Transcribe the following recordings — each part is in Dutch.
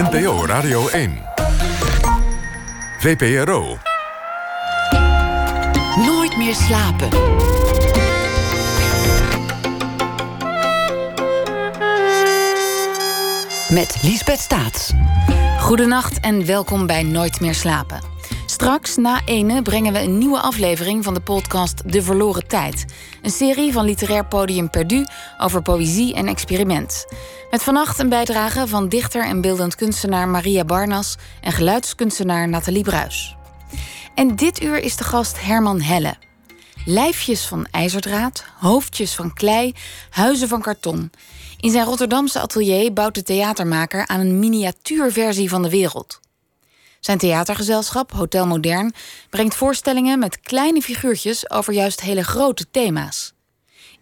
NPO Radio 1. VPRO. Nooit meer slapen. Met Liesbeth Staats. Goedenacht en welkom bij Nooit meer slapen. Straks, na ene, brengen we een nieuwe aflevering van de podcast De Verloren Tijd. Een serie van literair podium Perdu over poëzie en experiment. Met vannacht een bijdrage van dichter en beeldend kunstenaar Maria Barnas en geluidskunstenaar Nathalie Bruis. En dit uur is de gast Herman Helle. Lijfjes van ijzerdraad, hoofdjes van klei, huizen van karton. In zijn Rotterdamse atelier bouwt de theatermaker aan een miniatuurversie van de wereld. Zijn theatergezelschap, Hotel Modern, brengt voorstellingen met kleine figuurtjes over juist hele grote thema's.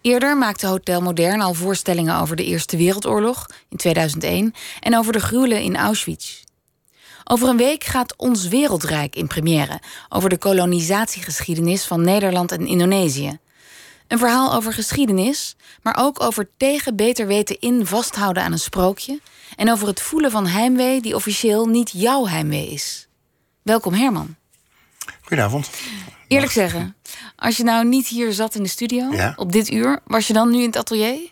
Eerder maakte Hotel Modern al voorstellingen over de Eerste Wereldoorlog in 2001 en over de gruwelen in Auschwitz. Over een week gaat Ons Wereldrijk in première over de kolonisatiegeschiedenis van Nederland en Indonesië. Een verhaal over geschiedenis, maar ook over tegen beter weten in vasthouden aan een sprookje en over het voelen van heimwee die officieel niet jouw heimwee is. Welkom Herman. Goedenavond. Eerlijk zeggen, als je nou niet hier zat in de studio Ja. op dit uur, was je dan nu in het atelier?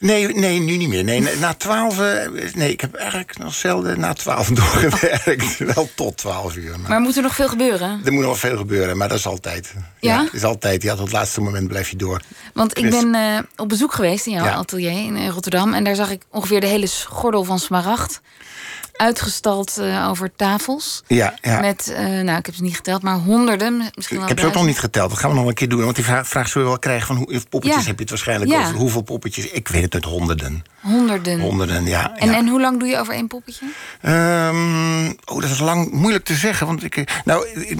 Nee, nee, nu niet meer. Nee, na twaalf... eh, Nee, ik heb eigenlijk nog zelden na twaalf doorgewerkt. Wel tot twaalf uur. Maar Maar moet er nog veel gebeuren? er moet nog veel gebeuren, maar dat is altijd. Ja? dat is altijd. Ja, tot het laatste moment blijf je door. Want ik Chris. ben eh, op bezoek geweest in jouw Ja. atelier in eh, Rotterdam. En daar zag ik ongeveer de hele gordel van Smaragd. Uitgestald eh, over tafels. Ja, ja. Met, eh, nou, ik heb ze niet geteld, maar honderden. Misschien wel ik heb ze ook nog niet geteld. Dat gaan we nog een keer doen. Want die vraag, vraag zul je wel krijgen van hoe, poppetjes Ja. heb je het waarschijnlijk Ja. over. Hoeveel poppetjes? Ik weet het uit honderden. Honderden. Honderden, ja. En, ja. en hoe lang doe je over één poppetje? Ehm, oh, dat is lang moeilijk te zeggen. Want ik, eh, nou, ik,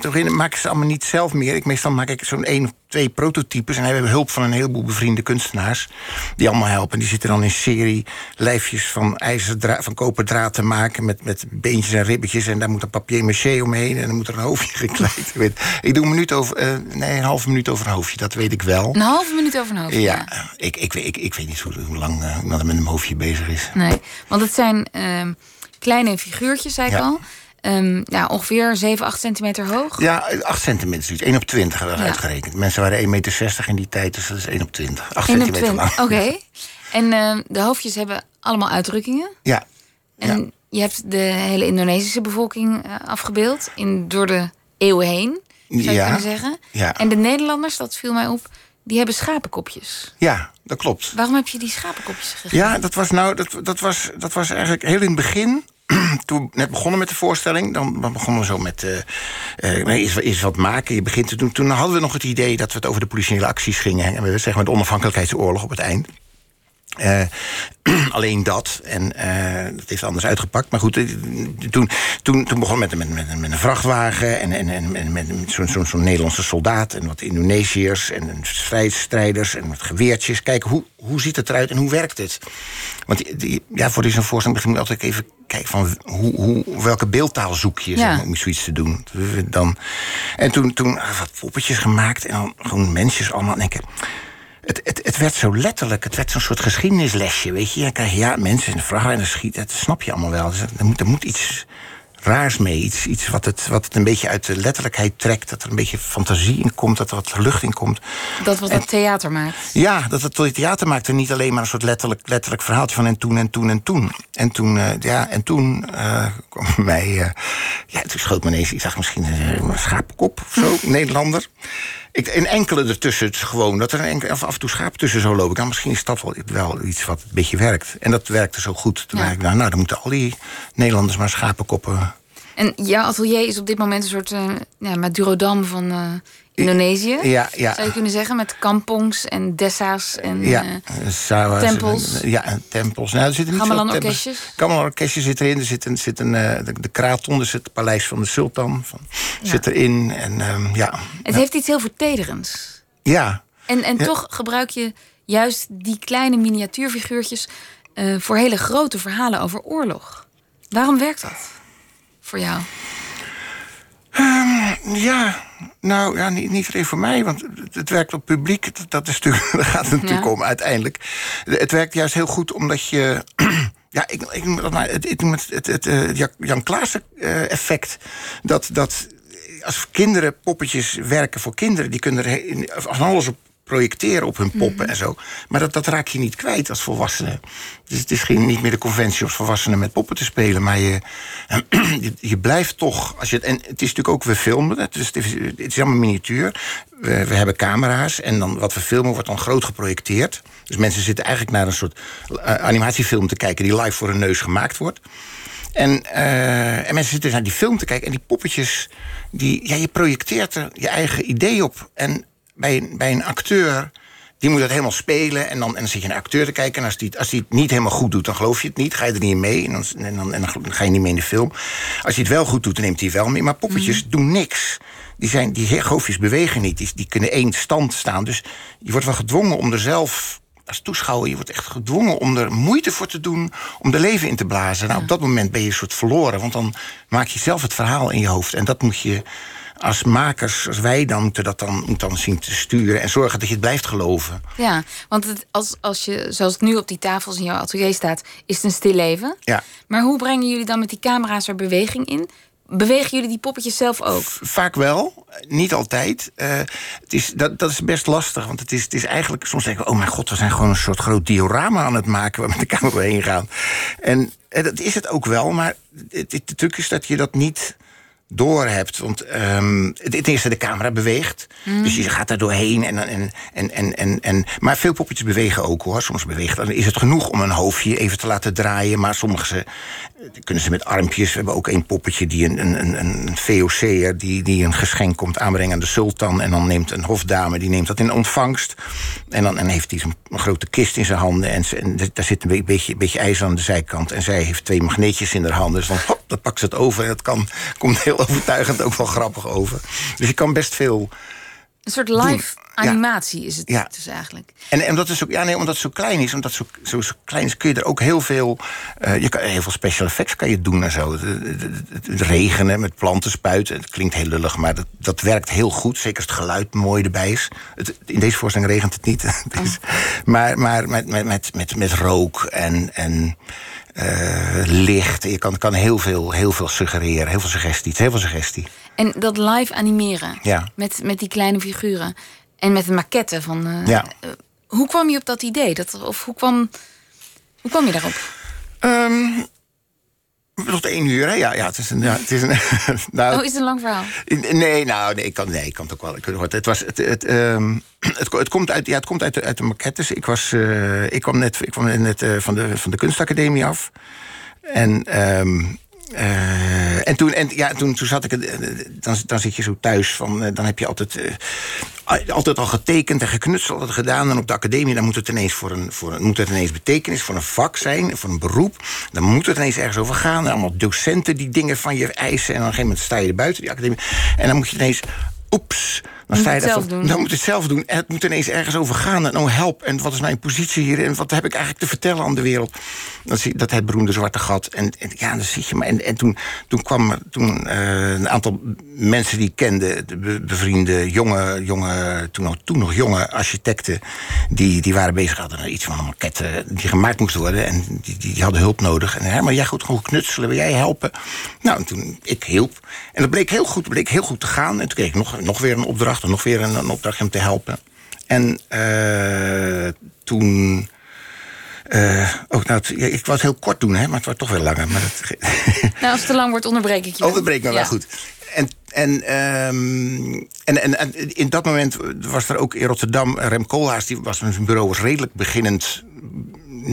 toch maak ik ze allemaal niet zelf meer. Ik, meestal maak ik zo'n één of twee prototypes. En we hebben hulp van een heleboel bevriende kunstenaars. Die allemaal helpen. Die zitten dan in serie lijfjes van, ijzerdra van koperdraad te maken. Met, met beentjes en ribbetjes. En daar moet een papier maché omheen. En dan moet er een hoofdje gekleed. Ik, weet, ik doe een minuut over, eh, nee, een halve minuut over een hoofdje. Dat weet ik wel. Een halve minuut over een hoofd. Ja, ik, ik, ik, ik weet niet hoe, hoe lang eh, iemand met een hoofdje bezig is. Nee, want het zijn ehm, kleine figuurtjes, zei ik Ja. al. Ehm, ja, ongeveer 7, 8 centimeter hoog. Ja, 8 centimeter zoiets. 1 op 20 hebben we Ja. uitgerekend. Mensen waren 1,60 meter in die tijd, dus dat is 1 op 20. 8 1 op centimeter 20. lang. Oké. En ehm, de hoofdjes hebben allemaal uitdrukkingen. Ja, En je hebt de hele Indonesische bevolking eh, afgebeeld in, door de eeuwen heen, zou je Ja. kunnen zeggen. Ja. En de Nederlanders, dat viel mij op, die hebben schapenkopjes. ja, dat klopt. Waarom heb je die schapenkopjes gegeven? Ja, dat was nou, dat, dat, was, dat was eigenlijk heel in het begin. Toen we net begonnen met de voorstelling, dan begonnen we zo met eh, eerst, eerst wat maken. Je begint te doen. Toen hadden we nog het idee dat we het over de politieke acties gingen. En we zeg maar de onafhankelijkheidsoorlog op het eind. Eh, alleen dat. En eh, dat heeft anders uitgepakt. Maar goed, eh, toen, toen, toen begon met, met, met, met een vrachtwagen... en, en, en, en met zo'n zo'n Nederlandse soldaat... en wat Indonesiërs en en strijdstrijders en wat geweertjes. Kijken, hoe, hoe ziet het eruit en hoe werkt het? Want die- die, ja, voor deze voorstelling begin ik altijd even kijken... van hoe, hoe, welke beeldtaal zoek je zeg maar, om zoiets te doen. Dan, en toen, toen ah, wat poppetjes gemaakt en dan gewoon mensjes allemaal... En ik, het, het, het werd zo letterlijk, het werd zo'n soort geschiedenislesje, weet je. Dan krijg je ja, mensen de vragen en dan schiet, dat snap je allemaal wel. Dus er, moet, er moet iets raars mee, iets, iets wat, het, wat het een beetje uit de letterlijkheid trekt... dat er een beetje fantasie in komt, dat er wat lucht in komt. Dat wat het theater maakt. Ja, dat het tot theater maakte niet alleen maar een soort letterlijk, letterlijk verhaaltje van en toen en toen en toen. En toen, eh, ja, en toen eh, kwam bij mij, eh, ja, toen schoot me ineens, ik zag misschien een schapenkop of zo, Nederlander. Ik, en enkele ertussen, het is gewoon dat er een enkele, af, en toe schapen tussen zo lopen. Nou, misschien is dat wel, wel iets wat een beetje werkt. En dat werkte zo goed. Toen Ja. dacht ik, nou, nou, dan moeten al die Nederlanders maar schapenkoppen. En jouw atelier is op dit moment een soort eh ja, Madurodam van eh, Indonesië. Ja, ja. Zou je kunnen zeggen, met kampongs en dessa's en Ja, eh, tempels. Ja, tempels. Nou, er zitten niet veel tempels. zit erin. Er zit een, zit een, eh, de, de Kraton, er zit het paleis van de sultan. Van, Zit erin. En ehm, ja. het heeft iets heel vertederends. Ja. En, en toch gebruik je juist die kleine miniatuurfiguurtjes eh, voor hele grote verhalen over oorlog. Waarom werkt dat voor jou? Ja, nou ja, niet, niet alleen voor mij, want het, het werkt op publiek. Dat, dat is natuurlijk, daar gaat het natuurlijk om uiteindelijk. Het werkt juist heel goed omdat je. Ja, ik, ik dat het, het, het, het, eh, Ja- Jan Klaassen eh, effect. Dat, dat als kinderen poppetjes werken voor kinderen, die kunnen er van alles op projecteren op hun poppen en zo. Maar dat, dat raak je niet kwijt als volwassene. Dus het is geen, niet meer de conventie als volwassenen met poppen te spelen. Maar je, je, je blijft toch. Als je, en het is natuurlijk ook, we filmen het. Dus het is, het is allemaal miniatuur. We, we hebben camera's. En dan wat we filmen wordt dan groot geprojecteerd. Dus mensen zitten eigenlijk naar een soort eh, animatiefilm te kijken die live voor hun neus gemaakt wordt. En, eh, en mensen zitten naar die film te kijken. En die poppetjes, die, ja, je projecteert er je eigen idee op. En bij, een- bij een acteur, die moet dat helemaal spelen. En dan, en dan zit je naar acteur te kijken. En als die, als die het niet helemaal goed doet, dan geloof je het niet. Ga je er niet mee. En dan, en dan, en dan ga je niet mee in de film. Als hij het wel goed doet, dan neemt hij wel mee. Maar poppetjes doen niks. Die, zijn, die goofjes bewegen niet. Die, die kunnen één stand staan. Dus je wordt wel gedwongen om er zelf als toeschouwer, je wordt echt gedwongen om er moeite voor te doen om er leven in te blazen. Nou, op dat moment ben je een soort verloren, want dan maak je zelf het verhaal in je hoofd. En dat moet je als makers, als wij dan, moeten dat dan, dan zien te sturen en zorgen dat je het blijft geloven. Ja, want het, als, als je, zoals het nu op die tafels in jouw atelier staat, is het een stil leven. Ja. Maar hoe brengen jullie dan met die camera's er beweging in? Bewegen jullie die poppetjes zelf ook? Vaak wel, niet altijd. Eh, het is, dat, dat is best lastig, want het is, het is eigenlijk... Soms denken we, oh mijn god, we zijn gewoon een soort groot diorama aan het maken... waar we met de camera heen gaan. En, en dat is het ook wel, maar het, het, de truc is dat je dat niet door hebt. Want ehm, het, het eerste, de camera beweegt. Dus je gaat er doorheen. En, en, en, en, en, en, maar veel poppetjes bewegen ook hoor. Soms beweegt dan is het genoeg om een hoofdje even te laten draaien. Maar sommige ze, kunnen ze met armpjes. We hebben ook een poppetje die een, een, een, VOC'er... Die, die een geschenk komt aanbrengen aan de sultan. En dan neemt een hofdame, die neemt dat in ontvangst. En dan en heeft hij een grote kist in zijn handen. En, ze- en daar zit een be- beetje, beetje ijzer aan de zijkant. En zij heeft twee magneetjes in haar handen. Dus dan, hop, pakt ze het over. En dat kan, komt heel overtuigend ook wel grappig over. Dus je kan best veel... Een soort live animatie is het Ja. dus eigenlijk. En, en omdat het zo, ja, nee, omdat het zo klein is, omdat het zo, zo, zo klein is, kun je er ook heel veel. eh, je kan, heel veel special effects kan je doen en zo. Het, het- het- het regenen met planten spuiten. Het klinkt heel lullig, maar dat, dat werkt heel goed. Zeker als het geluid mooi erbij is. Het, in deze voorstelling regent het niet. Is- Maar, maar met, met, met, met, met rook en. en eh, licht. Je kan, kan heel, veel, heel veel suggereren, heel veel suggestie. Heel veel suggestie. En dat live animeren Ja. met, met die kleine figuren. En met een maquette van. eh, Ja. eh, hoe kwam je op dat idee? Dat, of hoe kwam, hoe kwam je daarop? Ehm, tot één uur, hè? Ja, ja, het is een. Ja, het is een nou, Oh, is het een lang verhaal? Nee, nou, nee, ik kan, nee, ik kan het ook wel. Ik, het, het, was, het, het, ehm, het, het komt uit, ja, het komt uit, de, uit de maquettes. Ik, was, eh, ik kwam net, ik kwam net van, de, van de kunstacademie af. En, ehm, eh, en, toen, en ja, toen, toen zat ik... eh, Dan, dan zit je zo thuis van... eh, Dan heb je altijd, eh, altijd al getekend en geknutseld gedaan. En op de academie dan moet het ineens voor een, voor een, moet het ineens betekenis... voor een vak zijn, voor een beroep. Dan moet het ineens ergens over gaan. En allemaal docenten die dingen van je eisen. En dan op een gegeven moment sta je er buiten die academie. En dan moet je ineens... Oeps, dan moet het zelf doen. Dan moet het zelf doen. En het moet ineens ergens over gaan. En oh, help. En wat is mijn positie hier? En wat heb ik eigenlijk te vertellen aan de wereld? Dat, zie, dat het beroemde zwarte gat. En, en ja, dan zie je maar. En, en toen, toen kwam toen, eh, een aantal mensen die ik kende, de be- bevriende jonge, jonge toen, nog, toen nog jonge architecten, die, die waren bezig, hadden iets van een maquette die gemaakt moest worden. En die, die, die hadden hulp nodig. En maar jij goed gewoon knutselen, wil jij helpen? Nou, en toen ik hielp. En dat bleek heel goed, bleek heel goed te gaan. En toen kreeg ik nog, nog weer een opdracht nog weer een, een opdracht om te helpen. En eh, toen. eh, ook, nou, het- ik wou het heel kort doen, hè, maar het wordt toch weer langer. Maar dat, Nou, als het te lang wordt, onderbreek ik je. Dat breekt me wel Ja. goed. En, en, ehm, en, en, en in dat moment was er ook in Rotterdam Rem Koolhaas, die was zijn bureau was redelijk beginnend.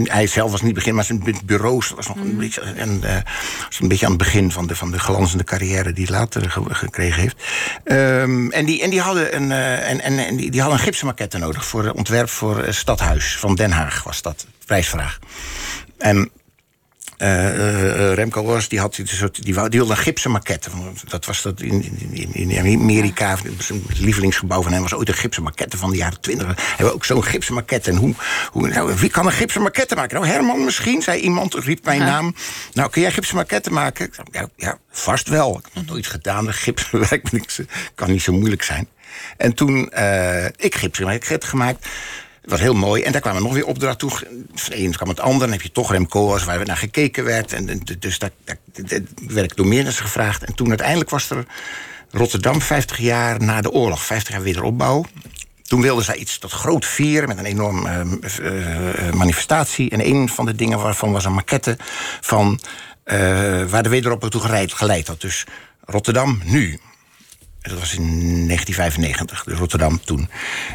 Hij zelf was niet begin, maar zijn bu- bureaus was nog een, beetje, en, eh, was een beetje aan het begin van de, van de glanzende carrière die hij later ge- gekregen heeft. Ehm, en die, en die hadden een, eh, en, en, en die, die hadden een gipsenmaquette nodig voor eh, ontwerp voor het stadhuis van Den Haag, was dat prijsvraag. En Remco Roos die had een soort, die, wou, die wilde een gipsen maquette. Dat was dat in, in, in Amerika. Zijn lievelingsgebouw van hem was ooit een gipsen maquette van de jaren twintig. Hebben we ook zo'n gipsen maquette. En hoe, hoe, nou, wie kan een gipsen maquette maken? Nou, Herman misschien, zei iemand, riep mijn naam. Nou, kun jij gipsen maquette maken? Ik zei, ja, ja, vast wel. Ik heb nog nooit gedaan. Een gipsenwerk kan niet zo moeilijk zijn. En toen, eh, ik gipsen maquette gemaakt. Het was heel mooi. En daar kwam er nog weer opdracht toe. Van een kwam het ander. Dan heb je toch Remco's waar naar gekeken werd. En, dus daar, daar, daar werd ik door meer mensen gevraagd. En toen uiteindelijk was er Rotterdam 50 jaar na de oorlog. 50 jaar wederopbouw. Toen wilden zij iets tot groot vieren met een enorme uh, manifestatie. En een van de dingen waarvan was een maquette van waar de wederopbouw toe geleid had. Dus Rotterdam nu. Dat was in 1995, dus Rotterdam toen.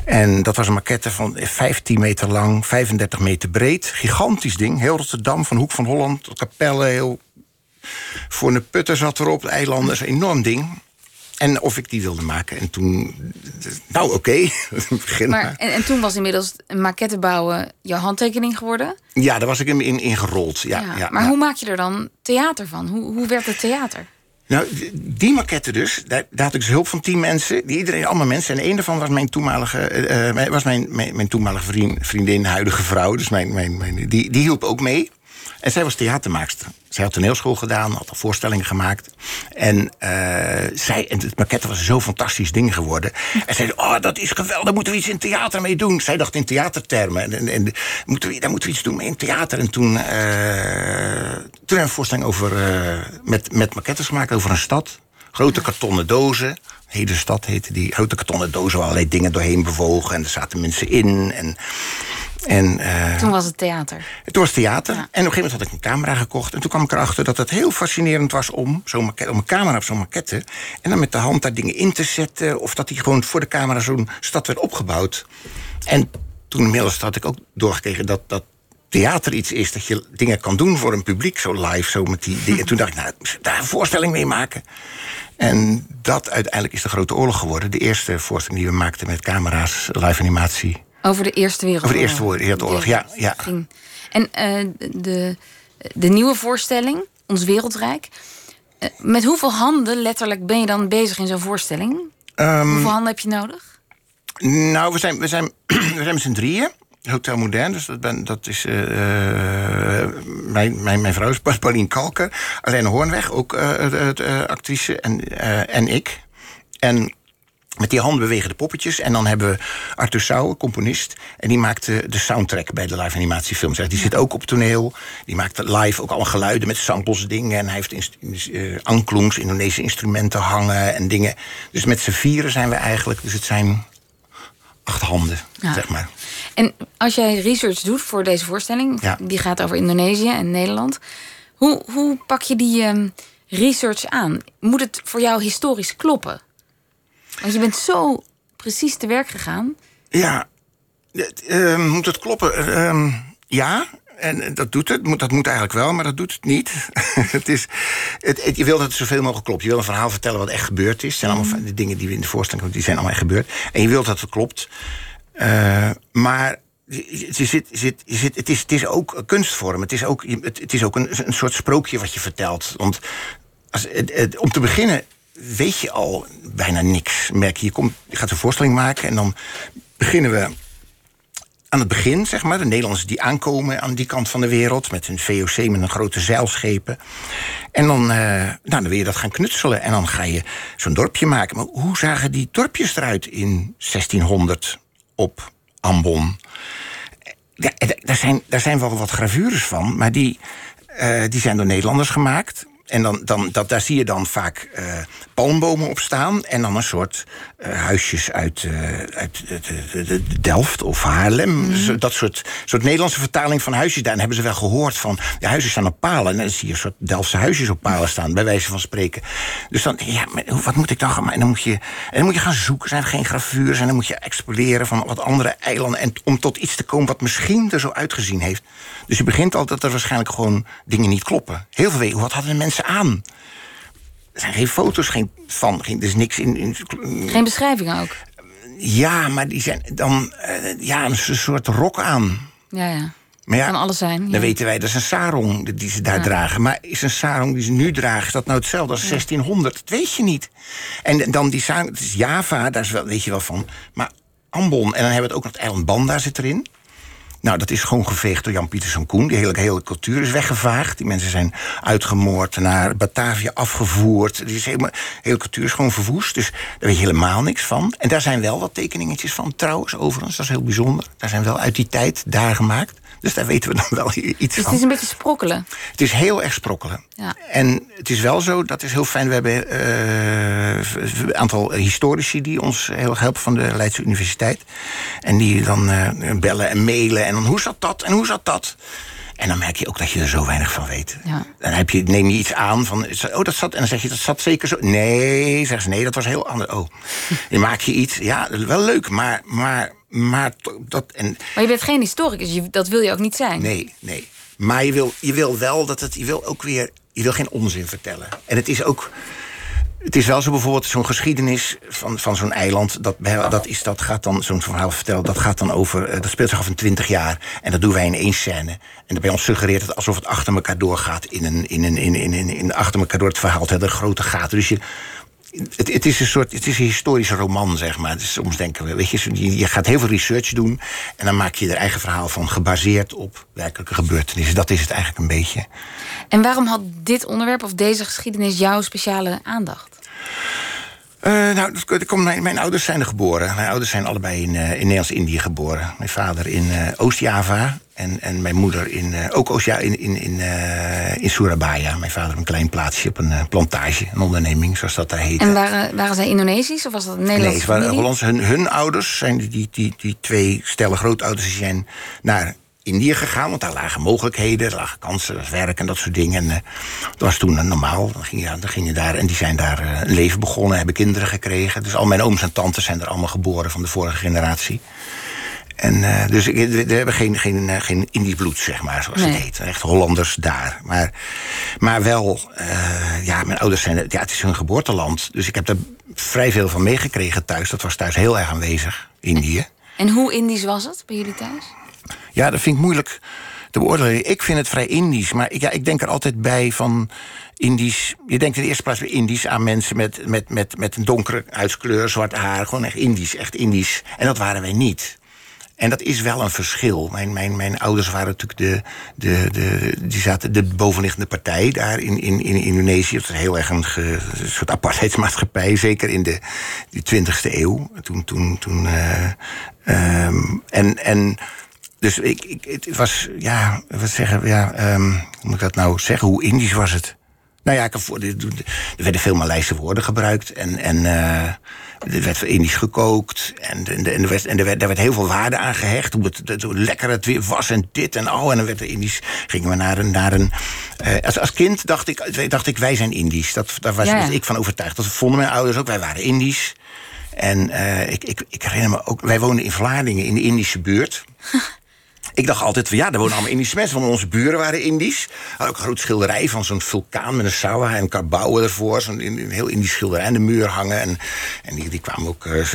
En dat was een maquette van 15 meter lang, 35 meter breed. Gigantisch ding. Heel Rotterdam, van Hoek van Holland tot Capelle. Heel... Voor een putter zat erop, de eilanden. Dat is een enorm ding. En of ik die wilde maken. En toen, nou oké, okay. maar. En, en, toen was inmiddels een maquette bouwen jouw handtekening geworden? Ja, daar was ik in, in ingerold. Ja, ja, ja maar hoe maak je er dan theater van? Hoe, hoe werd het theater? Nou, die maquette dus, daar, daar, had ik dus hulp van tien mensen. Die, iedereen, allemaal mensen. En een daarvan was mijn toenmalige, uh, was mijn, mijn, mijn, toenmalige vriend, vriendin, huidige vrouw. Dus mijn, mijn, mijn, die, die hielp ook mee. En zij was theatermaakster. Zij had toneelschool gedaan, had al voorstellingen gemaakt. En, uh, zij, en het maquette was zo'n fantastisch ding geworden. En zei, oh, dat is geweldig, daar moeten we iets in theater mee doen. Zij dacht in theatertermen. En, en, en moeten we, daar moeten we iets doen mee in theater. En toen, uh, toen een voorstelling over, uh, met, met maquettes gemaakt over een stad. Grote kartonnen dozen. Hele stad heette die. Grote kartonnen dozen waar allerlei dingen doorheen bewogen. En er zaten mensen in. En en, uh, toen was het theater. Toen was theater. En op een gegeven moment had ik een camera gekocht. En toen kwam ik erachter dat het heel fascinerend was om, zo om een camera op zo'n maquette. En dan met de hand daar dingen in te zetten. Of dat die gewoon voor de camera zo'n stad werd opgebouwd. En toen inmiddels had ik ook doorgekregen dat, dat theater iets is. Dat je dingen kan doen voor een publiek, zo live. Zo met die dingen. En toen dacht ik, nou, daar een voorstelling mee maken. En dat uiteindelijk is de grote oorlog geworden. De eerste voorstelling die we maakten met camera's, live animatie. Over de Eerste Wereldoorlog. Over de Eerste Wereldoorlog, ja. ja. En uh, de, de nieuwe voorstelling, Ons Wereldrijk. Uh, met hoeveel handen letterlijk ben je dan bezig in zo'n voorstelling? Um, hoeveel handen heb je nodig? Nou, we zijn, we zijn, we zijn met z'n drieën. Hotel Modern, dus dat, ben, dat is uh, mijn, mijn, mijn vrouw is Pauline Kalker. Alleen Hoornweg, ook actrice, en, en ik. En met die handbewegende poppetjes. En dan hebben we Arthur Sauer, componist. En die maakte de soundtrack bij de live animatiefilms. Die zit ook op toneel. Die maakt live ook alle geluiden met samples dingen. En hij heeft uh, anklungs, Indonesische instrumenten hangen en dingen. Dus met z'n vieren zijn we eigenlijk. Dus het zijn acht handen, zeg maar. En als jij research doet voor deze voorstelling... die gaat over Indonesië en Nederland... hoe, hoe pak je die um, research aan? Moet het voor jou historisch kloppen? Want je bent zo precies te werk gegaan. Ja, uh, moet het kloppen? Uh, ja, en dat doet het. Dat moet eigenlijk wel, maar dat doet het niet. het is, het, je wilt dat het zoveel mogelijk klopt. Je wil een verhaal vertellen wat echt gebeurd is. zijn allemaal mhm. de dingen die we in de voorstelling die zijn allemaal echt gebeurd. En je wilt dat het klopt. Uh, maar je zit, zit, je zit, het, is, het is ook een kunstvorm. Het is ook, het, het is ook een, een soort sprookje wat je vertelt. Want als, het, om te beginnen weet je al bijna niks. Merk je, je, gaat een voorstelling maken en dan beginnen we aan het begin, zeg maar. De Nederlanders die aankomen aan die kant van de wereld... met hun VOC, met een grote zeilschepen. En dan, uh, nou, dan wil je dat gaan knutselen. En dan ga je zo'n dorpje maken. Maar hoe zagen die dorpjes eruit in 1600 op Ambon? Daar, zijn, daar zijn wel wat gravures van, maar die, uh, die zijn door Nederlanders gemaakt en dan, dan, dat, daar zie je dan vaak uh, palmbomen op staan. En dan een soort uh, huisjes uit, uh, uit de, Delft of Haarlem. Mm. Dat soort, soort Nederlandse vertaling van huisjes. Daar hebben ze wel gehoord van. De huizen staan op palen. En dan zie je een soort Delftse huisjes op palen staan. Bij wijze van spreken. Dus dan, ja, wat moet ik dan gaan? En dan moet je, en dan moet je gaan zoeken. Zijn er geen gravures? En dan moet je exploreren van wat andere eilanden. En om tot iets te komen wat misschien er zo uitgezien heeft. Dus je begint al dat er waarschijnlijk gewoon dingen niet kloppen. Heel veel. Wat hadden de mensen aan? Er zijn geen foto's geen van. Geen, er is niks in, in. Geen beschrijvingen ook? Ja, maar die zijn dan uh, ja, een soort rok aan. Ja, ja. Maar ja, kan alles zijn. Dan weten wij, dat is een sarong die ze daar dragen. Maar is een sarong die ze nu dragen, is dat nou hetzelfde als 1600? Dat weet je niet. En dan die sarong, het is Java, daar is wel, weet je wel van. Maar Ambon, en dan hebben we het ook nog het eiland Banda zit erin. Nou, dat is gewoon geveegd door Jan Pieterszoon Koen. Die hele, hele cultuur is weggevaagd. Die mensen zijn uitgemoord, naar Batavia afgevoerd. Die is de hele cultuur is gewoon verwoest. Dus daar weet je helemaal niks van. En daar zijn wel wat tekeningetjes van, trouwens, overigens. Dat is heel bijzonder. Daar zijn wel uit die tijd daar gemaakt. Dus daar weten we dan wel iets dus van. Het is een beetje sprokkelen. Het is heel erg sprokkelen. Ja. En het is wel zo, dat is heel fijn. We hebben uh, een aantal historici die ons heel erg helpen van de Leidse Universiteit. En die dan uh, bellen en mailen. En dan hoe zat dat en hoe zat dat? En dan merk je ook dat je er zo weinig van weet. Ja. Dan heb je, neem je iets aan van, oh, dat zat. En dan zeg je, dat zat zeker zo. Nee, zeg ze, nee, dat was heel anders. Oh, dan maak je iets. Ja, wel leuk, maar, maar maar, dat, en, maar je bent geen historicus, je, dat wil je ook niet zijn. Nee, nee. Maar je wil, je wil wel dat het. Je wil ook weer. Je wil geen onzin vertellen. En het is ook. Het is wel zo bijvoorbeeld zo'n geschiedenis van, van zo'n eiland. Dat, dat, is, dat gaat dan, zo'n verhaal vertellen, dat gaat dan over. Eh, dat speelt zich af in twintig jaar. En dat doen wij in één scène. En bij ons suggereert het alsof het achter elkaar doorgaat. In een, in een, in, in, in, in achter elkaar door het verhaal. Het grote gaten. Dus je, het, het, is een soort het is een historische roman, zeg maar. Dus soms denken we, weet je, je gaat heel veel research doen... en dan maak je er eigen verhaal van, gebaseerd op werkelijke gebeurtenissen. Dat is het eigenlijk een beetje. En waarom had dit onderwerp of deze geschiedenis jouw speciale aandacht? Uh, nou, mijn, mijn, ouders zijn er geboren. Mijn ouders zijn allebei in, uh, in Nederlands-Indië geboren. Mijn vader in uh, Oost-Java en, en mijn moeder in, ook Oost-Java in, in, in, in Surabaya. Mijn vader een klein plaatsje op een plantage, een onderneming, zoals dat daar heet. En waren, waren zij Indonesisch of was dat Nederlands? Nee, ze waren Hollands. Hun, hun ouders, zijn die, die, die, twee stellen grootouders, zijn naar Indië gegaan, want daar lagen mogelijkheden, er lagen kansen, werk en dat soort dingen. En dat was toen normaal. Dan ging, je, dan ging je daar en die zijn daar een leven begonnen, hebben kinderen gekregen. Dus al mijn ooms en tantes zijn er allemaal geboren van de vorige generatie. En uh, dus we hebben geen, geen, geen Indisch bloed, zeg maar, zoals het heet. Echt Hollanders daar. Maar, maar wel, ja, mijn ouders zijn, ja, het is hun geboorteland. Dus ik heb er vrij veel van meegekregen thuis. Dat was thuis heel erg aanwezig, Indië. En hoe Indisch was het bij jullie thuis? Ja, dat vind ik moeilijk te beoordelen. Ik vind het vrij Indisch, maar ik, ja, ik denk er altijd bij van Indisch. Je denkt in de eerste plaats bij Indisch aan mensen met, met, met, met een donkere huidskleur, zwart haar. Gewoon echt Indisch, echt Indisch. En dat waren wij niet. En dat is wel een verschil. Mijn, mijn, mijn ouders waren natuurlijk de, de, de, die zaten de bovenliggende partij daar in, in, in Indonesië. Het was heel erg een, soort apartheidsmaatschappij, zeker in de, de 20e eeuw. Toen, toen, toen, uh, en, en dus ik, ik, het was, ja, wat zeggen, ja, um, hoe moet ik dat nou zeggen? Hoe Indisch was het? Nou ja, er werden veel Maleise woorden gebruikt. En, en uh, er werd Indisch gekookt. En, en, en, er werd, en er werd, werd heel veel waarde aan gehecht. Hoe, het, hoe lekker het weer was en dit en oh. En dan werd er Indisch. Gingen we naar een. Naar een uh, als, als kind dacht ik, dacht ik, wij zijn Indisch. Dat, daar was ja. ik van overtuigd. Dat vonden mijn ouders ook. Wij waren Indisch. En uh, ik, ik, ik herinner me ook. Wij woonden in Vlaardingen in de Indische buurt. Ik dacht altijd van ja, er wonen allemaal Indische mensen. Want onze buren waren Indisch. Had ook een groot schilderij van zo'n vulkaan met een sawa en karbouwen ervoor. Zo'n heel Indisch schilderij aan de muur hangen. En, en die, kwamen ook uh,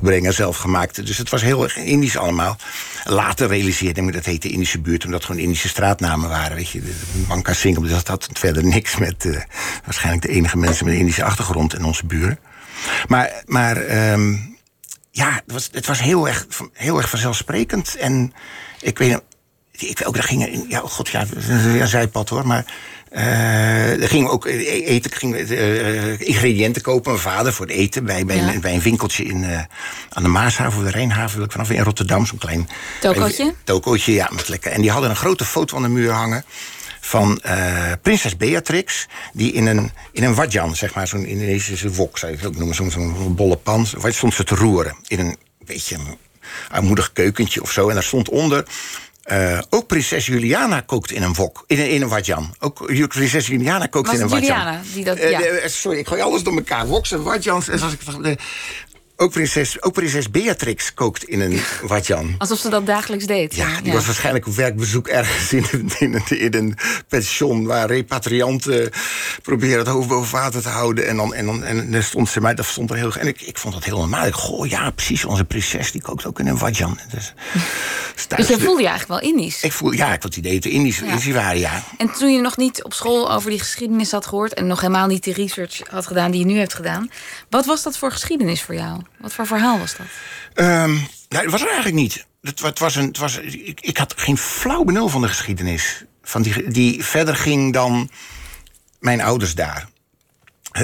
brengen, zelf gemaakt. Dus het was heel erg Indisch allemaal. Later realiseerde ik me dat heette Indische buurt, omdat het gewoon Indische straatnamen waren. Weet je, Banka Singapore, dat had verder niks met uh, waarschijnlijk de enige mensen met een Indische achtergrond en onze buren. Maar, maar um, ja, het was, het was heel, erg, heel erg vanzelfsprekend. En ik weet ik, ook, daar gingen, ja, oh god, ja, een zijpad hoor, maar uh, er gingen ook e-, eten, gingen, uh, ingrediënten kopen. Mijn vader voor het eten bij, bij, een, bij een winkeltje in, uh, aan de Maashaven, de Rijnhaven, wil ik vanaf in Rotterdam, zo'n klein tokootje. Tokootje, ja, met lekker. En die hadden een grote foto aan de muur hangen van uh, prinses Beatrix, die in een, in een wadjan, zeg maar, zo'n Indonesische wok, zou je het ook noemen, zo'n bolle pan, stond ze te roeren. In een beetje een armoedig keukentje of zo. En daar stond onder. Uh, ook prinses Juliana kookt in een wok, in een, in een wadjan. Ook prinses Juliana kookt in een wadjan. Juliana die dat, ja. Uh, sorry, ik gooi alles door elkaar. Woks en wadjans. En zoals ik, ook prinses, ook prinses Beatrix kookt in een watjan. Alsof ze dat dagelijks deed. Ja, die was waarschijnlijk op werkbezoek ergens in een, in een, in een pension... waar repatrianten proberen het hoofd boven water te houden. En dan, en dan, en dan stond ze mij, dat stond er heel... En ik, ik vond dat heel normaal. Ik goh, ja, precies, onze prinses die kookt ook in een watjan. Dus, dus je voelde je eigenlijk wel Indisch? Ik voel, ja, ik had het idee dat we Indisch, ja. waren, ja. En toen je nog niet op school over die geschiedenis had gehoord... en nog helemaal niet de research had gedaan die je nu hebt gedaan... wat was dat voor geschiedenis voor jou? Wat voor verhaal was dat? Um, nou, dat was er eigenlijk niet. het, het was een, het was, ik, ik had geen flauw benul van de geschiedenis. Van die, die verder ging dan mijn ouders daar.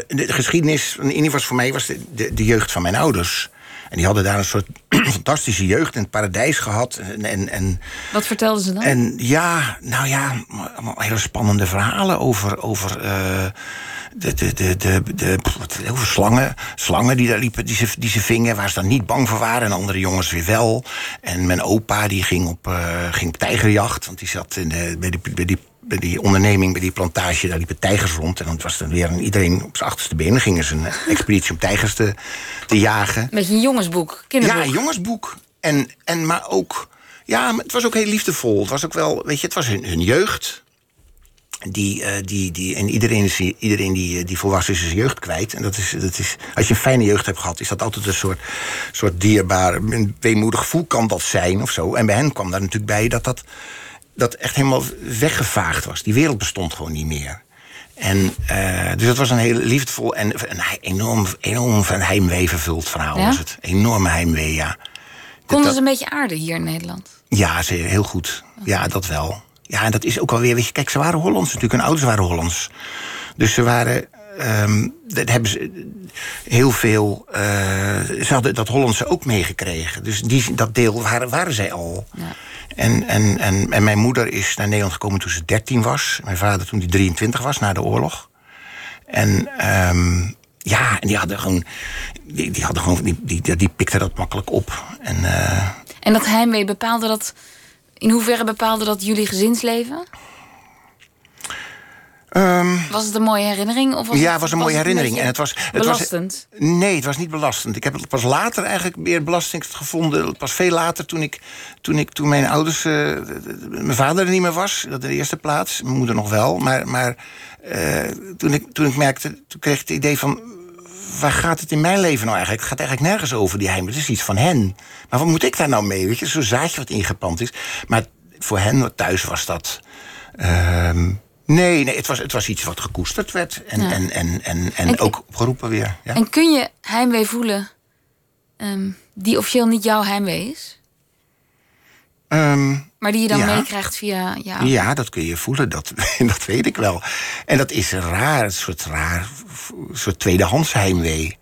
De geschiedenis, in ieder geval voor mij, was de, de, de jeugd van mijn ouders. En die hadden daar een soort fantastische jeugd in het paradijs gehad. En, en, en, Wat vertelden ze dan? en ja, nou ja, allemaal hele spannende verhalen over, over eh, de, de, de, de, de, wat- over slangen. Slangen die daar liepen, die ze, die ze vingen, waar ze dan niet bang voor waren. En andere jongens weer wel. En mijn opa die ging op, eh, ging op tijgerjacht. Want die zat in de, bij, die, bij, die, bij die onderneming, bij die plantage, daar liepen tijgers rond. En dan was er weer een, iedereen op zijn achterste benen. Gingen ze een expeditie om tijgers te, te jagen. Beetje een jongensboek, kinderboek. Ja, een jongensboek. En, en maar ook. Ja, het was ook heel liefdevol. Het was ook wel, weet je, het was hun, hun jeugd. Die, eh, die, die, en iedereen, is, iedereen die, eh, die volwassen is, is zijn jeugd kwijt. En dat is, dat is, als je een fijne jeugd hebt gehad, is dat altijd een soort, soort dierbaar, een weemoedig gevoel kan dat zijn of zo. En bij hen kwam daar natuurlijk bij dat dat, dat echt helemaal weggevaagd was. Die wereld bestond gewoon niet meer. En, eh, dus dat was een heel liefdevol en een enorm, enorm van heimwee vervuld verhaal. Ja? Was het. Enorme heimwee, ja. Konden dat- ze een beetje aarden hier in Nederland? Ja, ze, heel goed. Ja, dat wel. Ja, en dat is ook alweer, weet je, kijk, ze waren Hollands natuurlijk. Hun ouders waren Hollands. Dus ze waren, ehm dat hebben ze heel veel, eh, ze hadden dat Hollandse ook meegekregen. Dus die, dat deel waren, waren zij al. Ja. En, en, en, en mijn moeder is naar Nederland gekomen toen ze 13 was. Mijn vader toen hij 23 was, na de oorlog. En ehm, ja, en die hadden gewoon, die, die hadden gewoon, die, die, die pikten dat makkelijk op. En eh, En dat heimwee bepaalde dat... In hoeverre bepaalde dat jullie gezinsleven? was het een mooie herinnering? Of was Ehm, Ja, het, was een mooie herinnering. En het was, het belastend? Was, nee, het was niet belastend. Ik heb het pas later eigenlijk meer belastend gevonden. Pas veel later, toen, ik, toen, ik, toen mijn ouders... eh, mijn vader er niet meer was, dat in de eerste plaats. Mijn moeder nog wel. Maar, maar eh, toen, ik, toen ik merkte, toen kreeg ik het idee van... Waar gaat het in mijn leven nou eigenlijk? Het gaat eigenlijk nergens over die heim. Het is iets van hen. Maar wat moet ik daar nou mee? Weet je, zo'n zaadje wat ingepand is. Maar voor hen thuis was dat... ehm, nee, nee het, was, het was iets wat gekoesterd werd. En, Ja. en, en, en, en En- ook opgeroepen weer. Ja? En kun je heimwee voelen ehm, die officieel niet jouw heimwee is? Ehm, Maar die je dan Ja. meekrijgt via jou? ja, dat kun je voelen, dat, dat weet ik wel. En dat is raar, een soort raar, een soort tweedehands heimwee.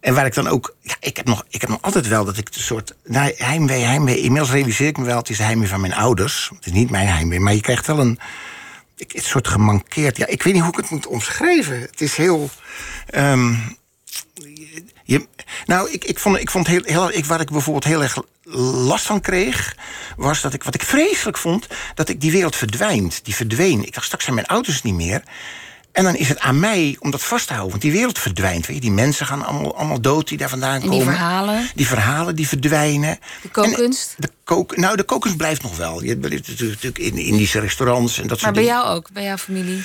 En waar ik dan ook, ja, ik heb nog, ik heb nog altijd wel dat ik een soort nou, heimwee, heimwee. Inmiddels realiseer ik me wel, het is de heimwee van mijn ouders. Het is niet mijn heimwee, maar je krijgt wel een, ik- een soort gemankeerd. Ja, ik weet niet hoe ik het moet omschrijven. Het is heel. ehm, je, nou, ik, ik vond, ik vond heel, heel, ik, waar ik bijvoorbeeld heel erg last van kreeg, was dat ik, wat ik vreselijk vond, dat ik die wereld verdwijnt. Die verdween. Ik dacht, straks zijn mijn ouders niet meer. En dan is het aan mij om dat vast te houden. Want die wereld verdwijnt. Weet je? Die mensen gaan allemaal, allemaal dood die daar vandaan En komen. die verhalen? Die verhalen die verdwijnen. De kookkunst? En de kook, nou, de kookkunst blijft nog wel. Je hebt natuurlijk in Indische restaurants en dat Maar soort bij dingen. jou ook, bij jouw familie?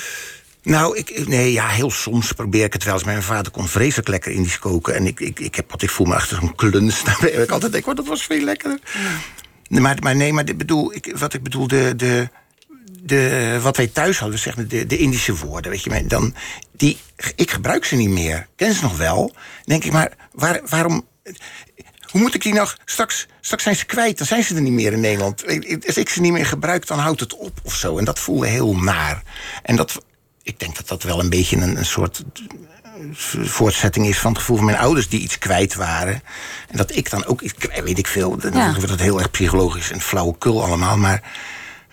Nou, ik, nee, ja, heel soms probeer ik het wel eens. Mijn vader kon vreselijk lekker Indisch koken. En ik, ik, ik, heb, wat, ik voel me achter zo'n kluns. Heb ik altijd denk, oh, dat was veel lekkerder. Maar, maar nee, maar dit bedoel, ik, wat ik bedoel, de, de, de, wat wij thuis hadden, zeg maar, de, de Indische woorden, weet je, dan, die, ik gebruik ze niet meer. Ken ze nog wel. Dan denk ik, maar waar, waarom... Hoe moet ik die nog... Straks, straks zijn ze kwijt, dan zijn ze er niet meer in Nederland. Als ik ze niet meer gebruik, dan houdt het op of zo. En dat voelde heel naar. En dat, ik denk dat dat wel een beetje een, een soort voortzetting is van het gevoel van mijn ouders die iets kwijt waren. En dat ik dan ook iets kwijt, weet ik veel. Dan Ja. wordt het heel erg psychologisch en flauwekul allemaal. Maar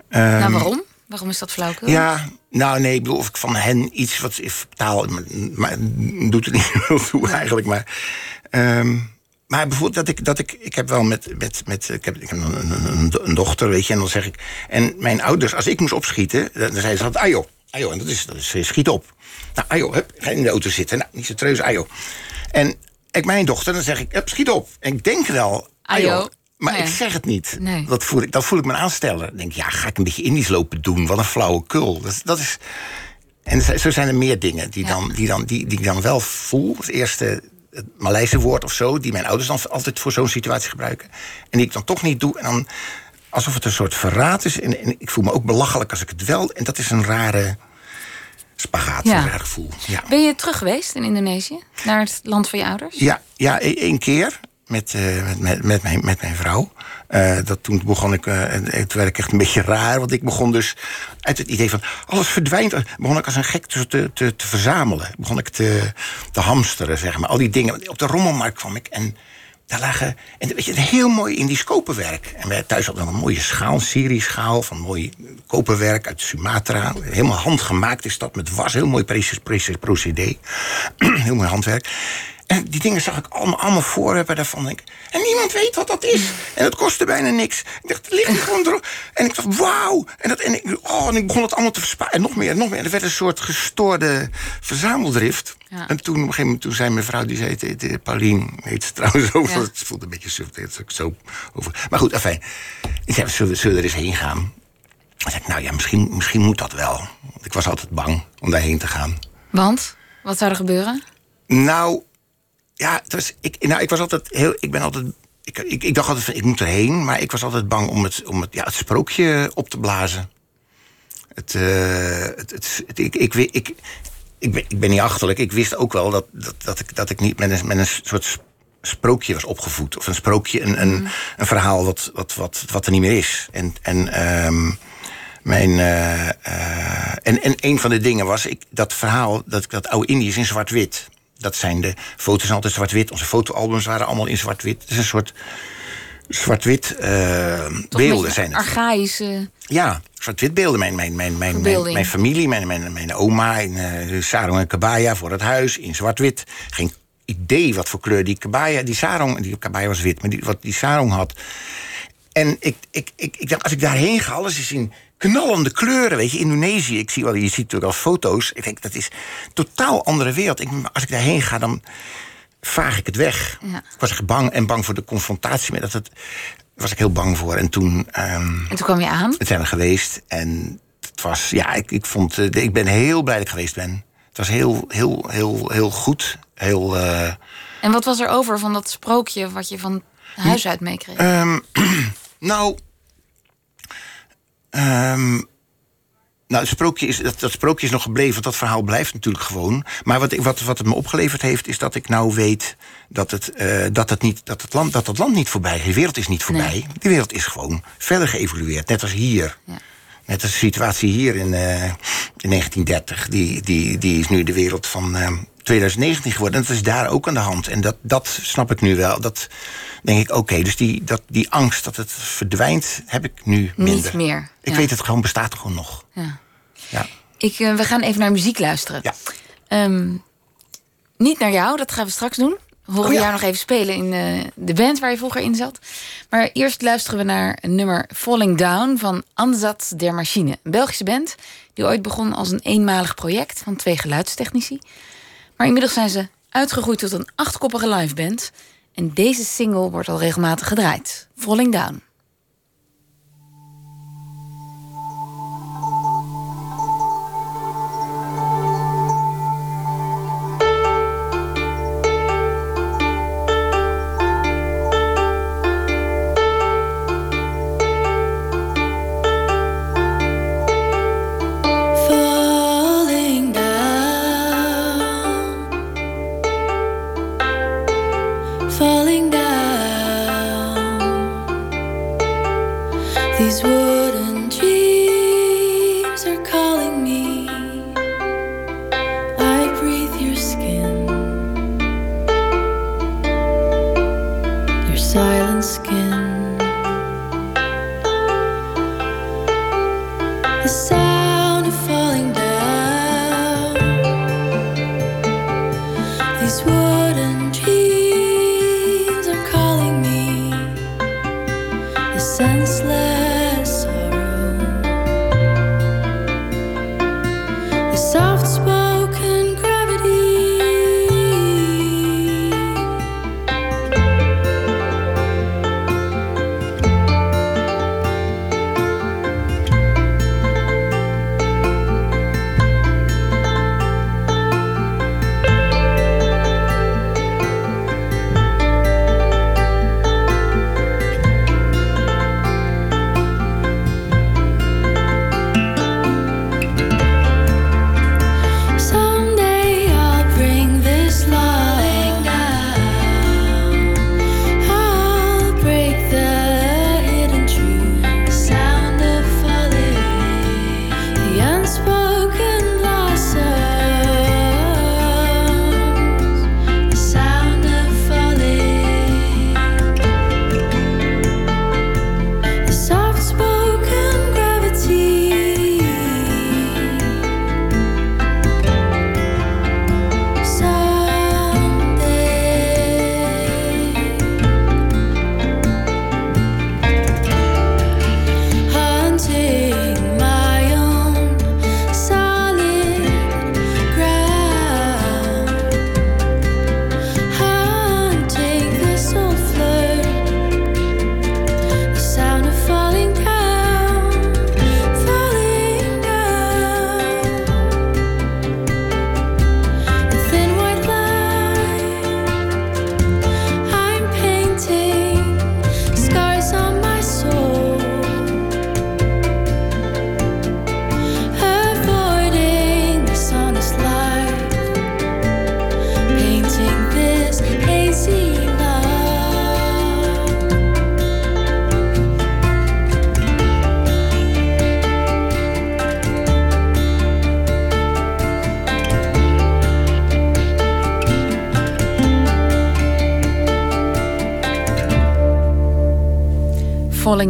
nou, waarom? Waarom is dat flauwkul? Ehm, ja, nou nee, ik bedoel, of ik van hen iets wat is taal, maar, maar doet het niet heel toe eigenlijk. Maar, ehm, maar bijvoorbeeld dat ik, dat ik, ik heb wel met, met, met ik heb, ik heb een, een, dochter, weet je, en dan zeg ik, en mijn ouders, als ik moest opschieten, dan dan zeiden ze altijd, ajo, ajo, en dat is, dat is, schiet op. Nou, ajo, hup, ga in de auto zitten. Nou, niet zo treus, ajo. En ik, mijn dochter, dan zeg ik, hup, schiet op. En ik denk wel, ajo, maar ik zeg het niet. Nee. Dat, voel ik, dat voel ik me aanstellen. Dan denk ik, ja, ga ik een beetje Indisch lopen doen? Wat een flauwe kul. Dat, dat is... En zo- zo zijn er meer dingen die, Ja. dan, die, dan, die, die ik dan wel voel. Het eerste het Maleise woord of zo, die mijn ouders dan altijd voor zo'n situatie gebruiken. En die ik dan toch niet doe. En dan alsof het een soort verraad is. En, en ik voel me ook belachelijk als ik het wel. En dat is een rare spagaat, Ja. een raar gevoel. Ja. Ben je terug geweest in Indonesië? Naar het land van je ouders? Ja, ja, e- één keer. met, uh, met, met, met, mijn, met mijn vrouw. Uh, dat toen begon ik, uh, het werd echt een beetje raar, want ik begon dus uit het idee van alles verdwijnt. Begon ik als een gek te, te, te, te verzamelen. Begon ik te, te hamsteren, zeg maar. Al die dingen. Op de rommelmarkt kwam ik en daar lagen, en weet je, heel mooi in die scopenwerk. En wij thuis hadden een mooie schaal, een serieschaal van mooi koperwerk uit Sumatra. Helemaal handgemaakt is dat met was, heel mooi procedé. heel mooi handwerk. En die dingen zag ik allemaal, allemaal voorwerpen daarvan. Denk, en niemand weet wat dat is. En het kostte bijna niks. Ik dacht, het ligt gewoon erop. En ik dacht, wauw. En, dat, en, ik, oh, en ik begon het allemaal te versparen. En nog meer, en nog meer. Er werd een soort gestoorde verzameldrift. Ja. En toen, op een gegeven moment, toen zei mijn vrouw, die zei, de, heet ze trouwens over. Ja. Het voelde een beetje suf, zo over. Maar goed, afijn. Ik zei, zullen, zullen we er eens heen gaan? Ik zei, nou ja, misschien, misschien moet dat wel. Want ik was altijd bang om daarheen te gaan. Want? Wat zou er gebeuren? Nou, ja, het was, ik, nou, ik was altijd heel. Ik ben altijd. Ik, ik, ik dacht altijd van ik moet erheen, maar ik was altijd bang om het, om het, ja, het sprookje op te blazen. Het, uh, het, het, het, ik, ik, ik, ik, ben, ik ben niet achterlijk. Ik wist ook wel dat, dat, dat, ik, dat ik niet met een, met een soort sprookje was opgevoed. Of een sprookje, een, een, een verhaal wat, wat, wat, wat er niet meer is. En, en um, mijn, uh, uh, en, en een van de dingen was ik, dat verhaal, dat, dat oude Indië in zwart-wit. Dat zijn de foto's altijd zwart-wit. Onze fotoalbums waren allemaal in zwart-wit. Het is een soort zwart-wit uh, beelden zijn het. Archaïsche. Ja, zwart-wit beelden. Mijn, mijn, mijn, mijn, mijn, mijn, familie, mijn, mijn, mijn oma in uh, sarong en kabaya voor het huis in zwart-wit. Geen idee wat voor kleur die kabaya, die sarong, die kabaya was wit, maar die, wat die sarong had. En ik, ik, ik, ik dacht, als ik daarheen ga, alles is in knallende kleuren. Weet je, Indonesië, ik zie wel, je ziet natuurlijk al foto's. Ik denk, dat is een totaal andere wereld. Ik, als ik daarheen ga, dan vaag ik het weg. Ja. Ik was echt bang en bang voor de confrontatie met dat. Het, was ik heel bang voor. En toen. Um, en toen kwam je aan? Het zijn er geweest. En het was, ja, ik, ik vond. Uh, ik ben heel blij dat ik geweest ben. Het was heel, heel, heel, heel goed. Heel. Uh, en wat was er over van dat sprookje wat je van huis uit meekreeg? Um, nou, Um, nou, het sprookje is, dat, dat sprookje is nog gebleven, want dat verhaal blijft natuurlijk gewoon. Maar wat, wat, wat het me opgeleverd heeft, is dat ik nou weet dat het, uh, dat het, niet, dat het, land, dat het land niet voorbij is. De wereld is niet voorbij. Nee. De wereld is gewoon verder geëvolueerd, net als hier. Ja. Net als de situatie hier in, uh, in 1930. Die, die, die is nu de wereld van uh, 2019 geworden. En dat is daar ook aan de hand. En dat, dat snap ik nu wel. Dat, denk ik, oké, dus die, dat, die angst dat het verdwijnt, heb ik nu minder. Niet meer. Ik weet het gewoon, bestaat gewoon nog. Ja. ja. Ik, uh, we gaan even naar muziek luisteren. Ja. Um, niet naar jou, dat gaan we straks doen. We horen oh, ja. jou nog even spelen in uh, de band waar je vroeger in zat. Maar eerst luisteren we naar een nummer Falling Down van Ansatz der Machine. Een Belgische band die ooit begon als een eenmalig project van twee geluidstechnici. Maar inmiddels zijn ze uitgegroeid tot een achtkoppige liveband. En deze single wordt al regelmatig gedraaid. Falling Down.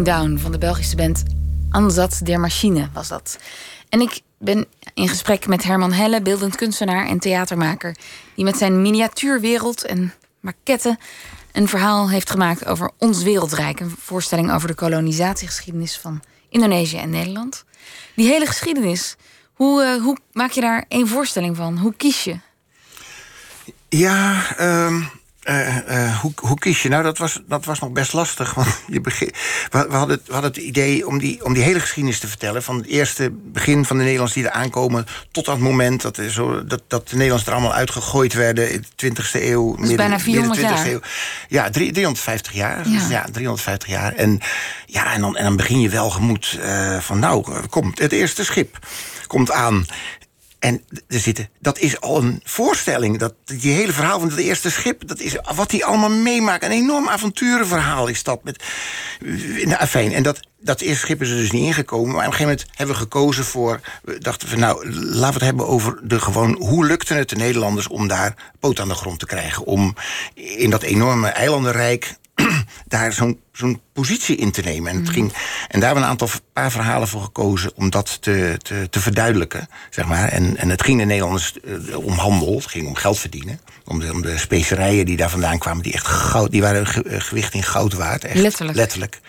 Down van de Belgische band Ansatz der Machine was dat. En ik ben in gesprek met Herman Helle, beeldend kunstenaar en theatermaker, die met zijn miniatuurwereld en maquette een verhaal heeft gemaakt over ons wereldrijk. Een voorstelling over de kolonisatiegeschiedenis van Indonesië en Nederland. Die hele geschiedenis, hoe, uh, hoe maak je daar één voorstelling van? Hoe kies je? Ja, um, uh, uh, hoe, hoe, kies je? Nou, dat was, dat was nog best lastig. Want je begin, we, we, hadden, we hadden het idee om die, om die hele geschiedenis te vertellen. Van het eerste begin van de Nederlanders die er aankomen. tot dat moment dat, zo, dat, dat de Nederlanders er allemaal uitgegooid werden. in de 20e eeuw. Dat is midden, bijna 400 jaar. Eeuw. Ja, 350 jaar. Ja. ja. 350 jaar. En, ja, en, dan, en dan begin je wel gemoed uh, van. nou, komt het eerste schip komt aan. En er zitten, dat is al een voorstelling. Dat, die hele verhaal van het eerste schip, dat is wat hij allemaal meemaakt. Een enorm avonturenverhaal is dat. Met, nou, fijn. En dat, dat eerste schip is er dus niet ingekomen. Maar op een gegeven moment hebben we gekozen voor. We dachten van nou, laten we het hebben over de gewoon. Hoe lukte het de Nederlanders om daar poot aan de grond te krijgen? Om in dat enorme eilandenrijk daar zo'n zo'n positie in te nemen. En, het mhm. ging, en daar hebben we een aantal paar verhalen voor gekozen om dat te, te, te verduidelijken. Zeg maar. en, en het ging de Nederlanders uh, om handel, het ging om geld verdienen. Om de, om de specerijen die daar vandaan kwamen, die echt goud, die waren ge, gewicht in goud waard. Echt, letterlijk. letterlijk.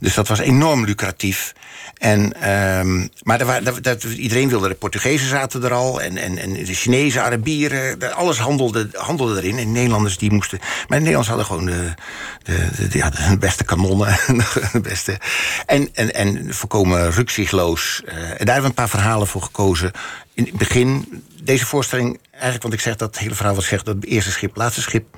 Dus dat was enorm lucratief. En, um, maar dat, iedereen wilde, de Portugezen zaten er al... en, en, en de Chinezen, Arabieren, alles handelde, handelde erin. En Nederlanders die moesten... Maar de Nederlanders hadden gewoon de, de, de, de beste kanonnen. de beste, en, en, en voorkomen rukzichtloos. Uh, en daar hebben we een paar verhalen voor gekozen. In het begin, deze voorstelling... eigenlijk, want ik zeg dat hele verhaal wat zegt... dat eerste schip, laatste schip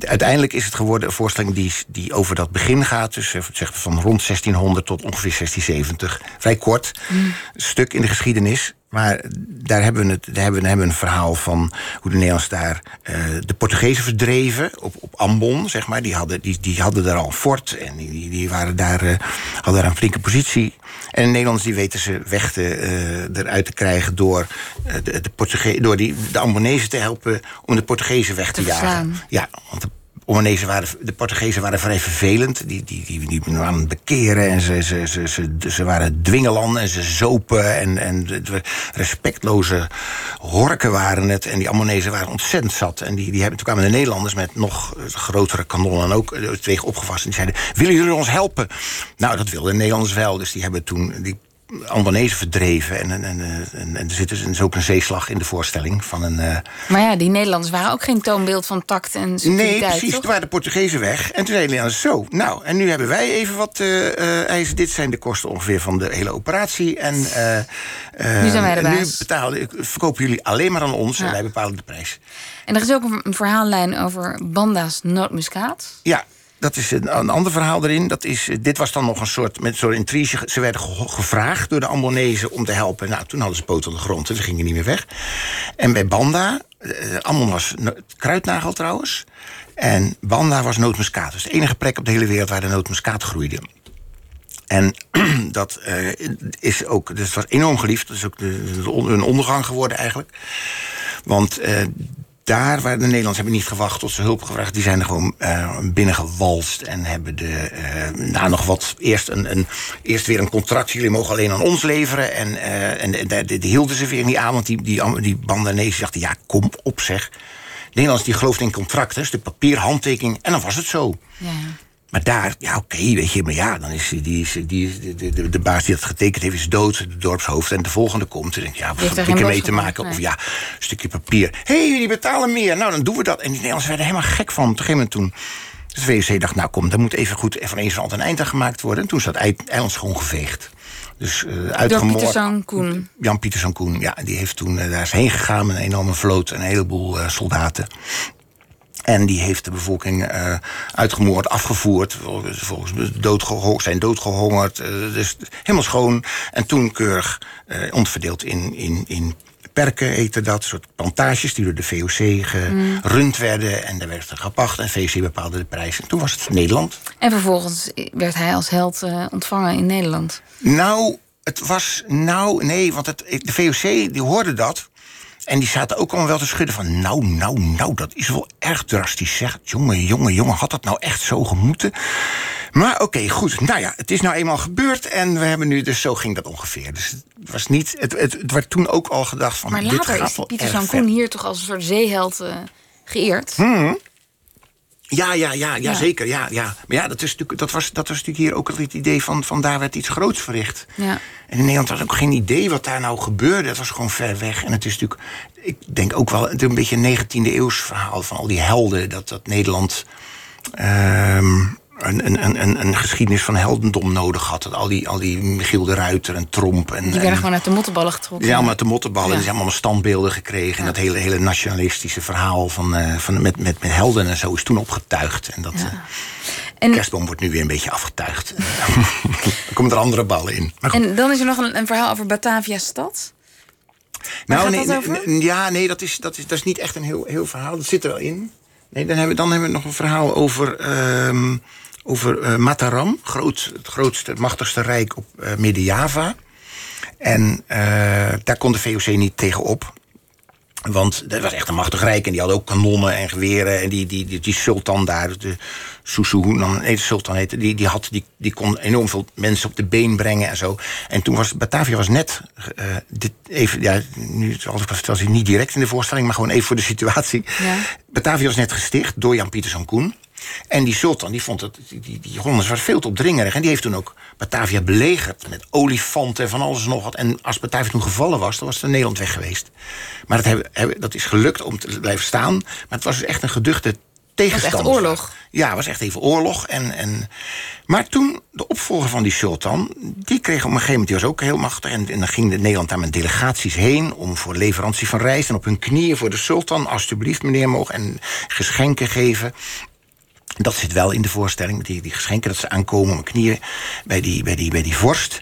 uiteindelijk is het geworden een voorstelling die, die over dat begin gaat. Dus zeg van rond 1600 tot ongeveer 1670. Vrij kort mm. stuk in de geschiedenis. Maar daar hebben we, het, daar hebben we, hebben een verhaal van hoe de Nederlanders daar uh, de Portugezen verdreven op, op Ambon, zeg maar. Die hadden, die, die hadden daar al een fort en die, die waren daar, uh, hadden daar een flinke positie. En de Nederlanders die weten ze weg te, uh, eruit te krijgen door, de, de, door die, de Ambonezen te helpen om de Portugezen weg te, te jagen. Ja, want de Omanezen waren, de Portugezen waren vrij vervelend. Die, die, die, die waren bekeren en ze, ze, ze, ze, ze waren dwingeland en ze zopen. En, en respectloze horken waren het. En die Ammonezen waren ontzettend zat. En die, die hebben, toen kwamen de Nederlanders met nog grotere kanonnen... en ook eh, tegen opgevast. En die zeiden, willen jullie ons helpen? Nou, dat wilden de Nederlanders wel. Dus die hebben toen... Die, Albanese verdreven. En, en, en, en, er zit dus ook een zeeslag in de voorstelling. Van een, uh... Maar ja, die Nederlanders waren ook geen toonbeeld van tact en Nee, precies. Toen waren de Portugezen weg. En toen zeiden de Nederlanders zo. Nou, en nu hebben wij even wat uh, eisen. Dit zijn de kosten ongeveer van de hele operatie. En nu zijn wij de baas. Nu betalen, verkopen jullie alleen maar aan ons. En wij bepalen de prijs. En er is ook een verhaallijn over Banda's nootmuskaat. Ja, dat is een, ander verhaal erin. Dat is, dit was dan nog een soort, met zo'n intrige. Ze werden gevraagd door de Ambonezen om te helpen. Nou, toen hadden ze poot aan de grond en ze gingen niet meer weg. En bij Banda, uh, Ammon was kruidnagel trouwens. En Banda was nootmuskaat. Dus de enige plek op de hele wereld waar de nootmuskaat groeide. En dat uh, is ook, dus het was enorm geliefd. Dat is ook een ondergang geworden eigenlijk. Want uh, daar waar de Nederlanders hebben niet gewacht tot ze hulp gevraagd. Die zijn er gewoon uh, binnengewalst en hebben de, uh, nog wat, eerst, een, een, eerst weer een contract. Jullie mogen alleen aan ons leveren. En, uh, en die hielden ze weer niet aan, want die, die, die Bandanezen dachten, ja, kom op zeg. Nederlanders die geloofden in contracten, dus de papier, handtekening, en dan was het zo. Ja. Maar daar, ja, oké, weet je, maar ja, dan is die, die, die, de, de, de baas die dat getekend heeft, is dood, de dorpshoofd. En de volgende komt. En denk ja, wat heb ik ermee te maken? Of ja, een stukje papier. Hé, hey, die betalen meer. Nou, dan doen we dat. En die Nederlanders werden helemaal gek van. Op een gegeven moment toen. De VOC dacht, nou kom, daar moet even goed van eens van een eind aan gemaakt worden. En toen is dat eiland schoongeveegd. Dus uh, uitgemoord. Jan Koen. Jan Pieterszoon Koen, ja. Die heeft toen, uh, daar is heen gegaan met een enorme vloot en een heleboel uh, soldaten. En die heeft de bevolking uh, uitgemoord, afgevoerd. Volgens doodgeho zijn doodgehongerd. Uh, dus helemaal schoon. En toen keurig uh, ontverdeeld in, in, in perken, heette dat. soort plantages die door de VOC gerund werden. En daar werd er gepacht. En VOC bepaalde de prijs. En toen was het Nederland. En vervolgens werd hij als held ontvangen in Nederland. Nou, het was... Nou, nee, want het, de VOC die hoorde dat... En die zaten ook allemaal wel te schudden van... nou, nou, nou, dat is wel erg drastisch, zeg. Jongen, jongen, jongen, had dat nou echt zo gemoeten? Maar oké, goed. Nou ja, het is nou eenmaal gebeurd en we hebben nu... dus zo ging dat ongeveer. Dus het was niet... Het, het, het werd toen ook al gedacht van... Maar dit later gaat is Pieter erg Jan ver. Koen hier toch als een soort zeeheld eh, geëerd. Mhm. Ja, ja, ja, ja, zeker. Ja, ja. Maar ja, dat, is natuurlijk, dat, was, dat was natuurlijk hier ook het idee van... van daar werd iets groots verricht. Ja. En in Nederland was ook geen idee wat daar nou gebeurde. Het was gewoon ver weg. En het is natuurlijk, ik denk ook wel een beetje een 19e eeuws verhaal van al die helden. Dat, dat Nederland ehm, een, een, een- een, geschiedenis van heldendom nodig had. Dat al die, al die Michiel de Ruiter en Tromp. En, Die werden en- gewoon uit de mottenballen getrokken. zijn allemaal uit de mottenballen. Ja. Die zijn allemaal standbeelden gekregen. En dat hele, hele nationalistische verhaal van, eh, van, met, met, met helden en zo is toen opgetuigd. En dat eh, En, kerstboom wordt nu weer een beetje afgetuigd. Dan komen er andere ballen in. Maar en dan is er nog een, een verhaal over Batavia stad. Waar gaat nee, ja, nee, dat is, dat, is, dat is niet echt een heel, heel verhaal. Dat zit er wel in. Nee, dan hebben, we- dan hebben we nog een verhaal over, ehm, over eh, Mataram. Groot, het grootste, het machtigste rijk op eh, Midden-Java. En eh, daar kon de VOC niet tegenop. Want dat was echt een machtig rijk. En die hadden ook kanonnen en geweren. En die, die, die, die sultan daar, de Susuhunan, nee, de sultan heette... Die, die, had, die, die kon enorm veel mensen op de been brengen en zo. En toen was Batavia was net... eh, dit even, ja, nu als ik vertel, is niet direct in de voorstelling... maar gewoon even voor de situatie. Ja. Batavia was net gesticht door Jan Pieterszoon Koen. En die sultan die vond dat die, die, die Hollanders waren veel te opdringerig. En die heeft toen ook Batavia belegerd met olifanten en van alles en nog wat. En als Batavia toen gevallen was, dan was het Nederland weg geweest. Maar dat, hebben, dat is gelukt om te blijven staan. Maar het was dus echt een geduchte tegenstander. oorlog. Ja, het was echt even oorlog. En, en, maar toen, de opvolger van die sultan... die kreeg op een gegeven moment, die was ook heel machtig... en, en dan ging de Nederland daar met delegaties heen... om voor leverantie van rijst en op hun knieën voor de sultan... alstublieft, meneer, mogen en geschenken geven... Dat zit wel in de voorstelling, die, die geschenken dat ze aankomen op knieën bij die, bij die, bij die vorst.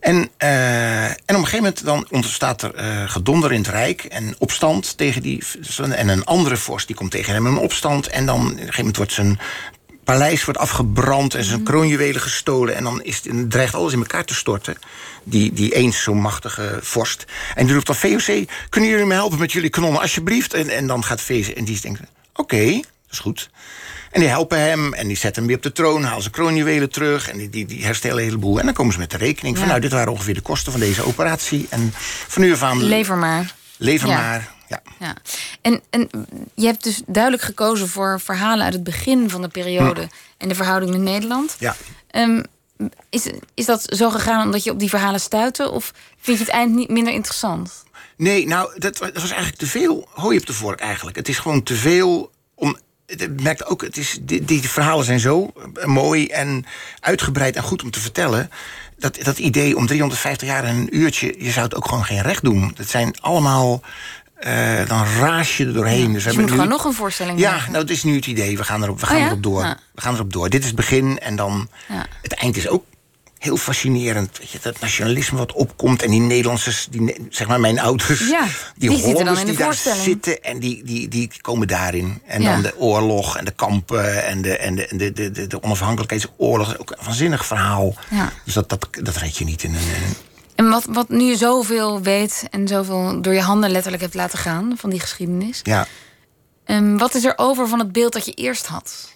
En, eh, en op een gegeven moment dan ontstaat er eh, gedonder in het Rijk en opstand tegen die. En een andere vorst die komt tegen hem een opstand. En dan op een gegeven moment wordt zijn paleis wordt afgebrand en zijn kroonjuwelen gestolen. En dan is het, en dreigt alles in elkaar te storten. Die, die eens zo machtige vorst. En die roept dan VOC, kunnen jullie me helpen met jullie kanonnen alsjeblieft? En, en dan gaat VOC en die denkt, oké, dat is goed. En die helpen hem en die zetten hem weer op de troon, halen zijn kroonjuwelen terug en die, die, die herstellen een heleboel. En dan komen ze met de rekening van, Ja. nou, dit waren ongeveer de kosten van deze operatie. En van nu af aan, Lever maar. lever Ja. maar. Ja. Ja. En, en je hebt dus duidelijk gekozen voor verhalen uit het begin van de periode en de verhouding met Nederland. ja. Ehm, is, is dat zo gegaan omdat je op die verhalen stuitte? Of vind je het eind niet minder interessant? Nee, nou, dat, dat was eigenlijk te veel hooi op de vork eigenlijk. Het is gewoon te veel. Het merkt ook, het is, die, die verhalen zijn zo eh, mooi en uitgebreid en goed om te vertellen. Dat, dat idee om 350 jaar en een uurtje, je zou het ook gewoon geen recht doen. Dat zijn allemaal, eh, dan raas je er doorheen. Dus we Dus je moet nu- gewoon nog een voorstelling Ja, maken. nou, dat is nu het idee. We gaan erop, we gaan ja? erop door. Ja. We gaan erop door. Dit is het begin en dan... Het eind is ook heel fascinerend. Weet je, dat nationalisme wat opkomt en die Nederlanders, die, zeg maar mijn ouders... Ja, die dan Hollanders die daar zitten en die, die, die komen daarin. En Ja. dan de oorlog en de kampen en de, en de, de, de, de, de onafhankelijkheidsoorlog. Ook een waanzinnig verhaal. Ja. Dus dat, dat, dat red je niet in een... in een- En wat, wat nu je zoveel weet en zoveel door je handen letterlijk hebt laten gaan van die geschiedenis. ja. Ehm, wat is er over van het beeld dat je eerst had?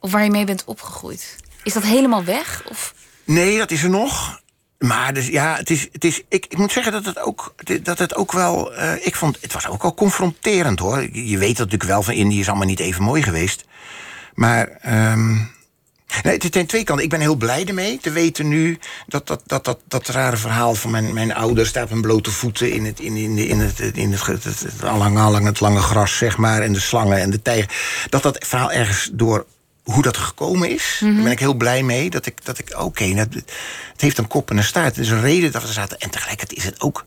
Of waar je mee bent opgegroeid? Is dat helemaal weg? Of... Nee, dat is er nog. Maar dus, ja, het is, het is, ik, ik moet zeggen dat het ook, dat het ook wel. eh, ik vond het was ook al confronterend hoor. Je weet dat natuurlijk wel van Indië is allemaal niet even mooi geweest. Maar. ehm, nee, ten twee kanten. Ik ben heel blij ermee te weten nu dat dat, dat, dat, dat rare verhaal van mijn, mijn ouders daar op blote voeten in het, in, in, in het, in het, het, het, allang het lange gras, zeg maar, en de slangen en de tijger. Dat dat verhaal ergens door hoe dat gekomen is, daar ben ik heel blij mee. Dat ik, dat ik oké, nou, het het heeft een kop en een staart. Er is een reden dat we er zaten. En tegelijkertijd is het ook.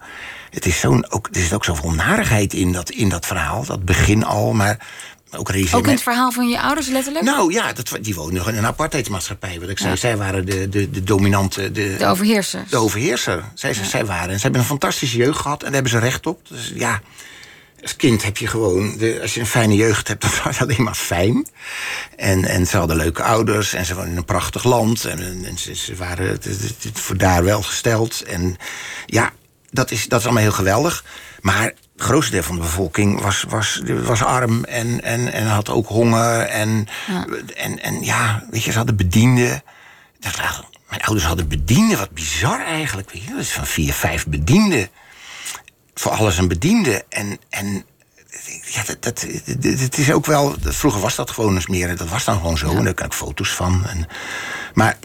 Het is zo'n, ook, er zit ook zoveel narigheid in dat, in dat verhaal. Dat begin al, maar ook Ook in het verhaal van je ouders letterlijk? nou ja, dat, die woonden nog in een apartheidsmaatschappij. Wat ik zei. Ja. Zij waren de, de, de dominante. De, de overheersers. de overheerser. Zij, zij waren. En ze hebben een fantastische jeugd gehad. En daar hebben ze recht op. Dus ja, als kind heb je gewoon... De, als je een fijne jeugd hebt, dan was dat alleen maar fijn. En, en ze hadden leuke ouders. En ze woonden in een prachtig land. En, en ze, ze waren het, het- het voor daar wel gesteld. En ja, dat is, dat is allemaal heel geweldig. Maar grootste deel van de bevolking was, was, was arm en, en, en had ook honger. En ja. En, en ja, weet je, ze hadden bedienden. Mijn ouders hadden bedienden, wat bizar eigenlijk. Weet je, dat is van vier, vijf bedienden. Voor alles een bediende. En, en ja, dat, dat, het is ook wel. Vroeger was dat gewoon eens meer. Dat was dan gewoon zo. En daar kan ik foto's van. En, maar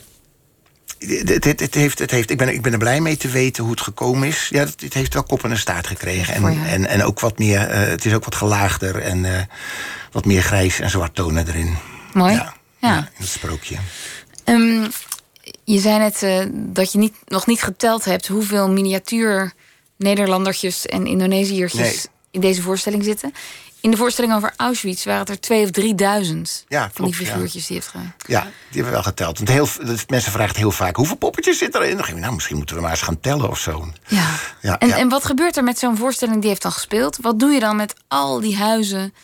het, het, het, heeft, het heeft, ik, ben, ik ben er blij mee te weten hoe het gekomen is. Ja, het, het heeft wel kop en een staart gekregen. En, en, en ook wat meer, uh, het is ook wat gelaagder en uh, wat meer grijs en zwart tonen erin. Mooi. Ja, ja. in het sprookje. Um, je zei net uh, dat je niet, nog niet geteld hebt hoeveel miniatuur Nederlandertjes en Indonesiërs nee. in deze voorstelling zitten. In de voorstelling over Auschwitz waren het er twee of drieduizend ja, van die figuurtjes die heeft ge... Ja, die hebben we wel geteld. Want heel, mensen vragen heel vaak, hoeveel poppetjes zitten erin? Dan nou, misschien moeten we maar eens gaan tellen of zo. Ja. ja en, en wat gebeurt er met zo'n voorstelling die heeft dan gespeeld? Wat doe je dan met al die huizen?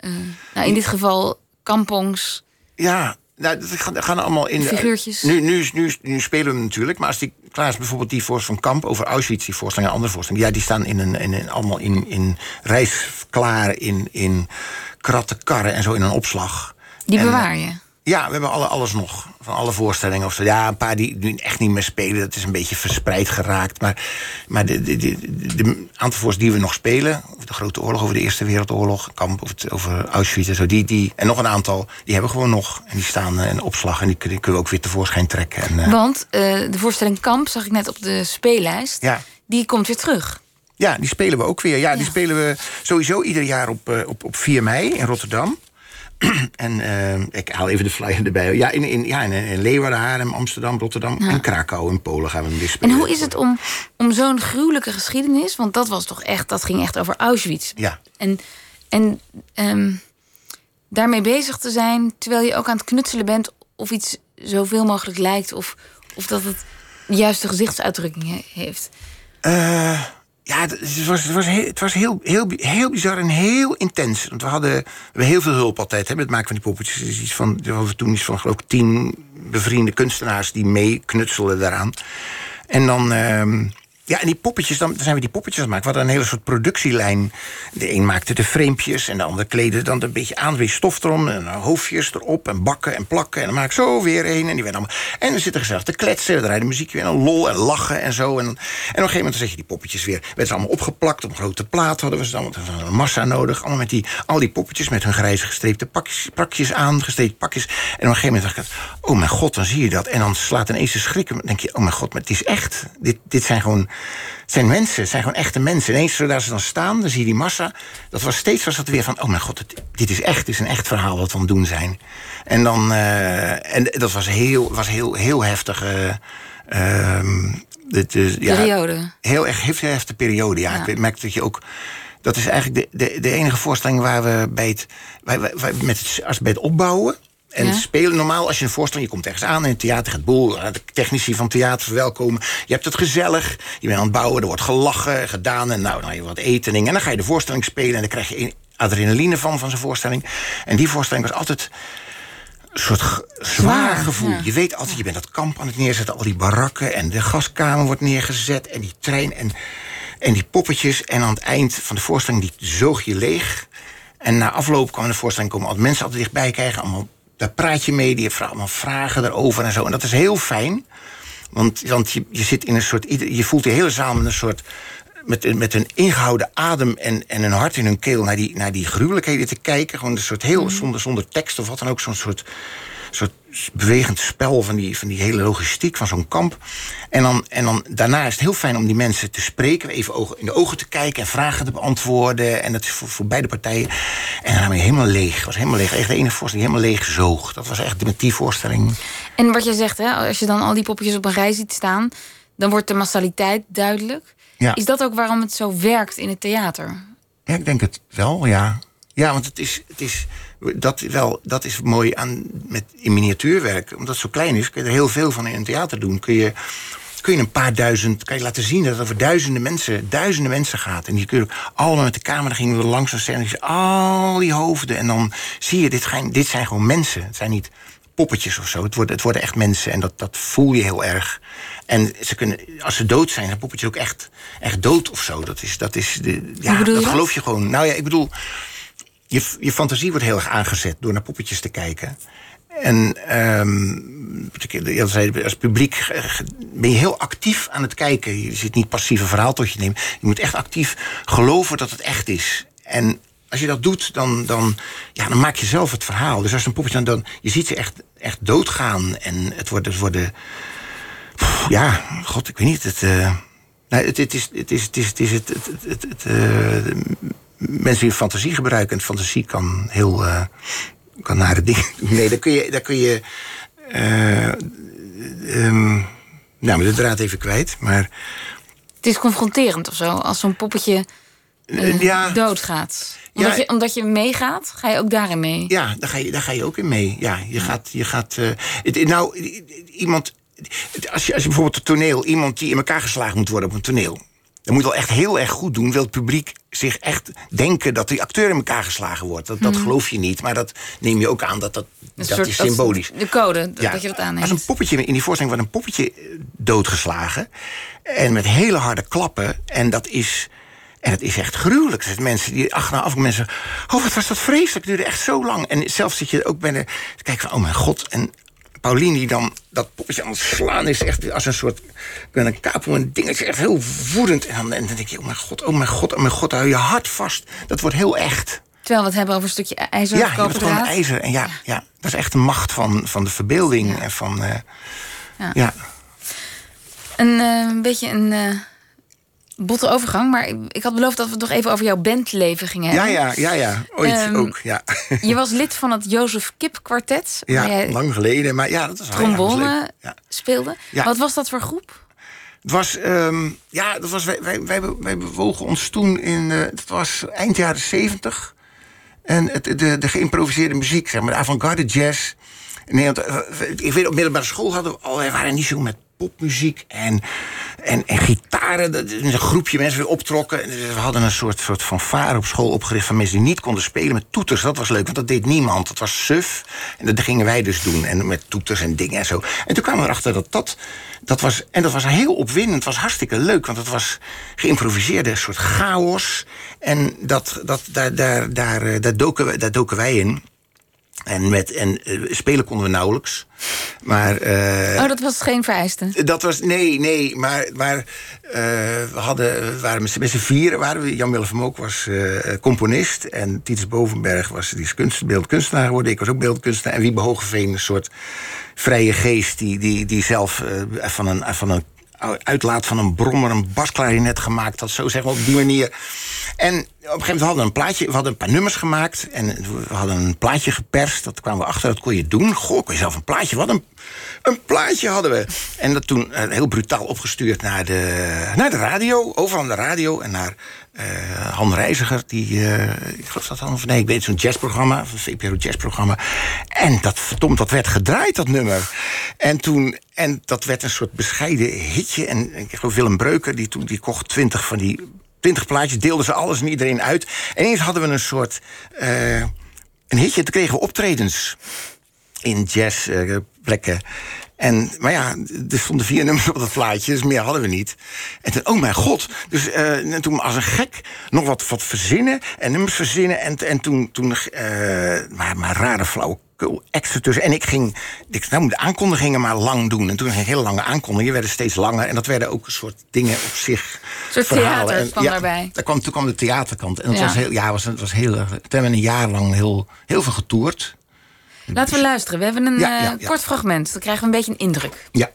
Uh, nou, in dit geval kampongs. Ja, nou, dat gaan, gaan allemaal in. Figuurtjes. Nu, nu, nu, nu spelen we natuurlijk, maar als die klaar is, bijvoorbeeld die voorstelling van Kamp over Auschwitz, die voorstellingen, andere voorstellingen, ja, die staan in een, in een, allemaal in, in reis klaar, in, in kratten, karren en zo in een opslag. Die bewaar je? Ja, we hebben alle, alles nog. Van alle voorstellingen. Of zo. Ja, een paar die nu echt niet meer spelen. Dat is een beetje verspreid geraakt. Maar, maar de, de, de, de aantal voorstellingen die we nog spelen... over de Grote Oorlog, over de Eerste Wereldoorlog... Kamp, over, over Auschwitz en zo. Die, die, en nog een aantal, die hebben we gewoon nog. En die staan in opslag. En die, kunnen we ook weer tevoorschijn trekken. En, uh... Want uh, de voorstelling Kamp zag ik net op de speellijst. Ja. Die komt weer terug. Ja, die spelen we ook weer. Ja, die spelen we sowieso ieder jaar op, op, op 4 mei in Rotterdam. en uh, ik haal even de flyer erbij. Ja, in, in, ja, in, in Leeuwarden, Haarlem, Amsterdam, Rotterdam en Krakau in Polen gaan we hem weer En hoe is het om, om zo'n gruwelijke geschiedenis... want dat was toch echt, dat ging echt over Auschwitz. Ja. En, en um, daarmee bezig te zijn... terwijl je ook aan het knutselen bent... of iets zoveel mogelijk lijkt... of, of dat het de juiste gezichtsuitdrukking heeft... Uh... Ja, het was, het was, heel, het was heel, heel, heel bizar en heel intens. Want we hadden, we heel veel hulp altijd hè, met het maken van die poppetjes. Dus iets van, we hadden toen iets van geloof ik tien bevriende kunstenaars die mee knutselden daaraan. En dan. Uh, ja, en die poppetjes, dan, zijn we die poppetjes aan maken. We hadden een hele soort productielijn. De een maakte de framepjes en de ander kleedde dan een beetje aan. Weer stof erom en hoofdjes erop en bakken en plakken. En dan maak ik zo weer een. En die werden allemaal. En dan zitten gezellig te kletsen. We draaien muziekje weer en lol en lachen en zo. En, en op een gegeven moment zet je die poppetjes weer. Werden ze allemaal opgeplakt op een grote plaat. Hadden we ze dan een massa nodig. Allemaal met die, al die poppetjes met hun grijze gestreepte pakjes, pakjes aan. Gestreepte pakjes. En op een gegeven moment dacht ik, oh mijn god, dan zie je dat. En dan slaat ineens de schrik. Dan denk je, oh mijn god, maar het is echt. Dit, dit zijn gewoon het zijn mensen, het zijn gewoon echte mensen. Ineens zodra ze dan staan, dan zie je die massa. Dat was steeds was dat weer van, oh mijn god, dit is echt, dit is een echt verhaal wat we aan het doen zijn. En dan, uh, en dat was heel, was heel, heel heftig. Uh, ja, periode. Heel erg heel heftige periode, ja. ja. Ik merk dat je ook. Dat is eigenlijk de, de, de enige voorstelling waar we bij het, wij, wij, met het, als bij het opbouwen en spelen normaal, als je een voorstelling, je komt ergens aan in het theater, gaat boel, de technici van het theater verwelkomen. Je hebt het gezellig, je bent aan het bouwen, er wordt gelachen, gedaan en nou, dan je wat eten. En dan ga je de voorstelling spelen en dan krijg je adrenaline van, van zijn voorstelling. En die voorstelling was altijd een soort zwaar gevoel. Je weet altijd, je bent dat kamp aan het neerzetten, al die barakken en de gaskamer wordt neergezet en die trein en, en die poppetjes. En aan het eind van de voorstelling, die zoog je leeg. En na afloop kwam de voorstelling, komen altijd mensen altijd dichtbij krijgen, allemaal daar praat je mee, die heeft allemaal vragen erover en zo. En dat is heel fijn. Want, want je, je zit in een soort. Je voelt de hele zaal met een soort. Met, met een ingehouden adem en, en een hart in hun keel naar die, naar die gruwelijkheden te kijken. Gewoon een soort heel, mhm. zonder, zonder tekst of wat dan ook. Zo'n soort soort bewegend spel van die, van die hele logistiek van zo'n kamp. En dan, en dan daarna is het heel fijn om die mensen te spreken, even ogen, in de ogen te kijken en vragen te beantwoorden. En dat is voor, voor beide partijen. En dan ben je helemaal leeg. was helemaal leeg. Echt de ene voorstelling helemaal leeg zoog. Dat was echt met die voorstelling. En wat je zegt, hè, als je dan al die poppetjes op een rij ziet staan, dan wordt de massaliteit duidelijk. Ja. Is dat ook waarom het zo werkt in het theater? Ja, ik denk het wel, ja. Ja, want het is, het is dat, wel, dat is mooi aan met, in miniatuurwerk. Omdat het zo klein is, kun je er heel veel van in een theater doen. Kun je, kun je een paar duizend, kan je laten zien dat het over duizenden mensen, duizenden mensen gaat. En die kun je allemaal met de camera gingen we langs een scène. Al die hoofden. En dan zie je, dit, dit zijn gewoon mensen. Het zijn niet poppetjes of zo. Het worden, het worden echt mensen en dat, dat voel je heel erg. En ze kunnen, als ze dood zijn, zijn poppetjes ook echt, echt dood of zo. Dat is, dat is de, ja, dat? geloof je gewoon. Nou ja, ik bedoel, je, je fantasie wordt heel erg aangezet door naar poppetjes te kijken. En zei, als publiek eh, ben je heel actief aan het kijken. Je zit niet passief een verhaal tot je neemt. Je moet echt actief geloven dat het echt is. En als je dat doet, dan, dan, ja, dan maak je zelf het verhaal. Dus als een poppetje dan, je ziet ze echt, echt doodgaan. En het worden, het ja, god, ik weet niet. Het, nee, het, het, is, het is, het is, het is het, het, eh, mensen die fantasie gebruiken. En fantasie kan heel, eh, kan nare dingen. Nee, daar kun je, daar kun je, eh, ehm, nou, maar de draad even kwijt. Maar Het is confronterend of zo, als zo'n poppetje eh, ja. doodgaat. Omdat, Ja. je, omdat je meegaat, ga je ook daarin mee. Ja, daar ga je, daar ga je ook in mee. Ja, je gaat. Je gaat het- nou, iemand. Als je, als je bijvoorbeeld het toneel, iemand die in elkaar geslagen moet worden op een toneel. Dan moet je wel echt heel erg goed doen. Wil het publiek zich echt denken dat die acteur in elkaar geslagen wordt. Dat, dat geloof je niet, maar dat neem je ook aan dat dat, Mhm. Een dat soort- is symbolisch. de code, dat- Ja, dat je dat Als aanneemt. een poppetje in die voorstelling wordt een poppetje eh, doodgeslagen. En met hele harde klappen. En dat is. En het is echt gruwelijk. Zijn mensen die achteraf mensen. Oh, wat was dat vreselijk. Het duurde echt zo lang. En zelf zit je ook bij de. te kijken van, oh mijn god. En Paulien die dan dat poppetje aan het slaan is. Echt als een soort. Met een kapel en dingetje. Echt heel woedend. En dan, en dan denk je, oh mijn god, oh mijn god, oh mijn god. Hou je hart vast. Dat wordt heel echt. Terwijl we het hebben over een stukje ijzer. Ja, je hebt gewoon ijzer. En ja, ja, dat is echt de macht van, van de verbeelding. En van. eh, Ja. ja. Een eh, beetje een eh, botte overgang, maar ik, had beloofd dat we het nog even over jouw bandleven gingen Ja, hebben. ja, ja, ja. Ooit Ehm, ook, ja. Je was lid van het Jozef Kip kwartet, ja, lang geleden. Maar ja, dat was ja, was trombone. Ja. speelde. Ja. Wat was dat voor groep? Het was, ehm, ja, dat was, wij, wij, wij, wij bewogen ons toen in, eh het was eind jaren zeventig. En het, de, de geïmproviseerde muziek, zeg maar, de avant-garde jazz. Nee, want, eh, ik weet, op middelbare school hadden we al, wij waren niet zo met popmuziek en, en, en gitaren. Een groepje mensen weer optrokken. En We hadden een soort, soort fanfare op school opgericht van mensen die niet konden spelen met toeters. Dat was leuk, want dat deed niemand. Dat was suf. En dat gingen wij dus doen. En met toeters en dingen en zo. En toen kwamen we erachter dat dat. dat was, en dat was heel opwindend. Het was hartstikke leuk, want het was geïmproviseerde soort chaos. En dat, dat, daar, daar, daar, eh, daar, doken, we- daar doken wij in. En, met, en eh, spelen konden we nauwelijks. Maar. eh, oh, dat was geen vereiste. dat was, nee, nee, maar, maar eh, we, hadden, waren met z'n- met z'n vieren. Waren we, Jan Willem van Mook was eh, componist. En Titus Bovenberg was die is kunst, beeldkunstenaar geworden. Ik was ook beeldkunstenaar. En Wiebe Hogeveen, een soort vrije geest... die, die, die zelf eh, van, een, van een uitlaat van een brommer een basklarinet gemaakt had. Zo zeggen we op die manier. En op een gegeven moment hadden we een plaatje, we hadden een paar nummers gemaakt. En we hadden een plaatje geperst. Dat kwamen we achter, dat kon je doen. Goh, kon je zelf een plaatje. Wat een, een plaatje hadden we. En dat toen eh, heel brutaal opgestuurd naar de, naar de radio. Overal aan de radio. En naar eh Han Reiziger. Die, eh, ik geloof dat dan, of nee, ik weet zo'n jazzprogramma. Een VPRO jazzprogramma. En dat, verdomd, dat werd gedraaid, dat nummer. En toen, en dat werd een soort bescheiden hitje. En ik geloof Willem Breuker, die, toen, die kocht twintig van die... 20 plaatjes, deelden ze alles en iedereen uit. En ineens hadden we een soort. eh, een hitje, toen kregen we optredens in jazzplekken. En, maar ja, er stonden vier nummers op dat plaatje, dus meer hadden we niet. En toen, oh mijn god. Dus eh, en toen als een gek nog wat, wat verzinnen en nummers verzinnen. En, en toen, toen eh, maar, maar rare flauwekul extra tussen. En ik ging, ik, nou de aankondigingen maar lang doen. En toen ging hele lange aankondigingen, werden steeds langer. En dat werden ook een soort dingen op zich. Een soort verhalen. En kwam ja, daarbij. Daar kwam, toen kwam de theaterkant. En dat Ja. was heel, ja, was, was heel, toen hebben we een jaar lang heel, heel veel getoerd. Laten we dus- luisteren. We hebben een eh, kort fragment. Dan krijgen we een beetje een indruk. Ja.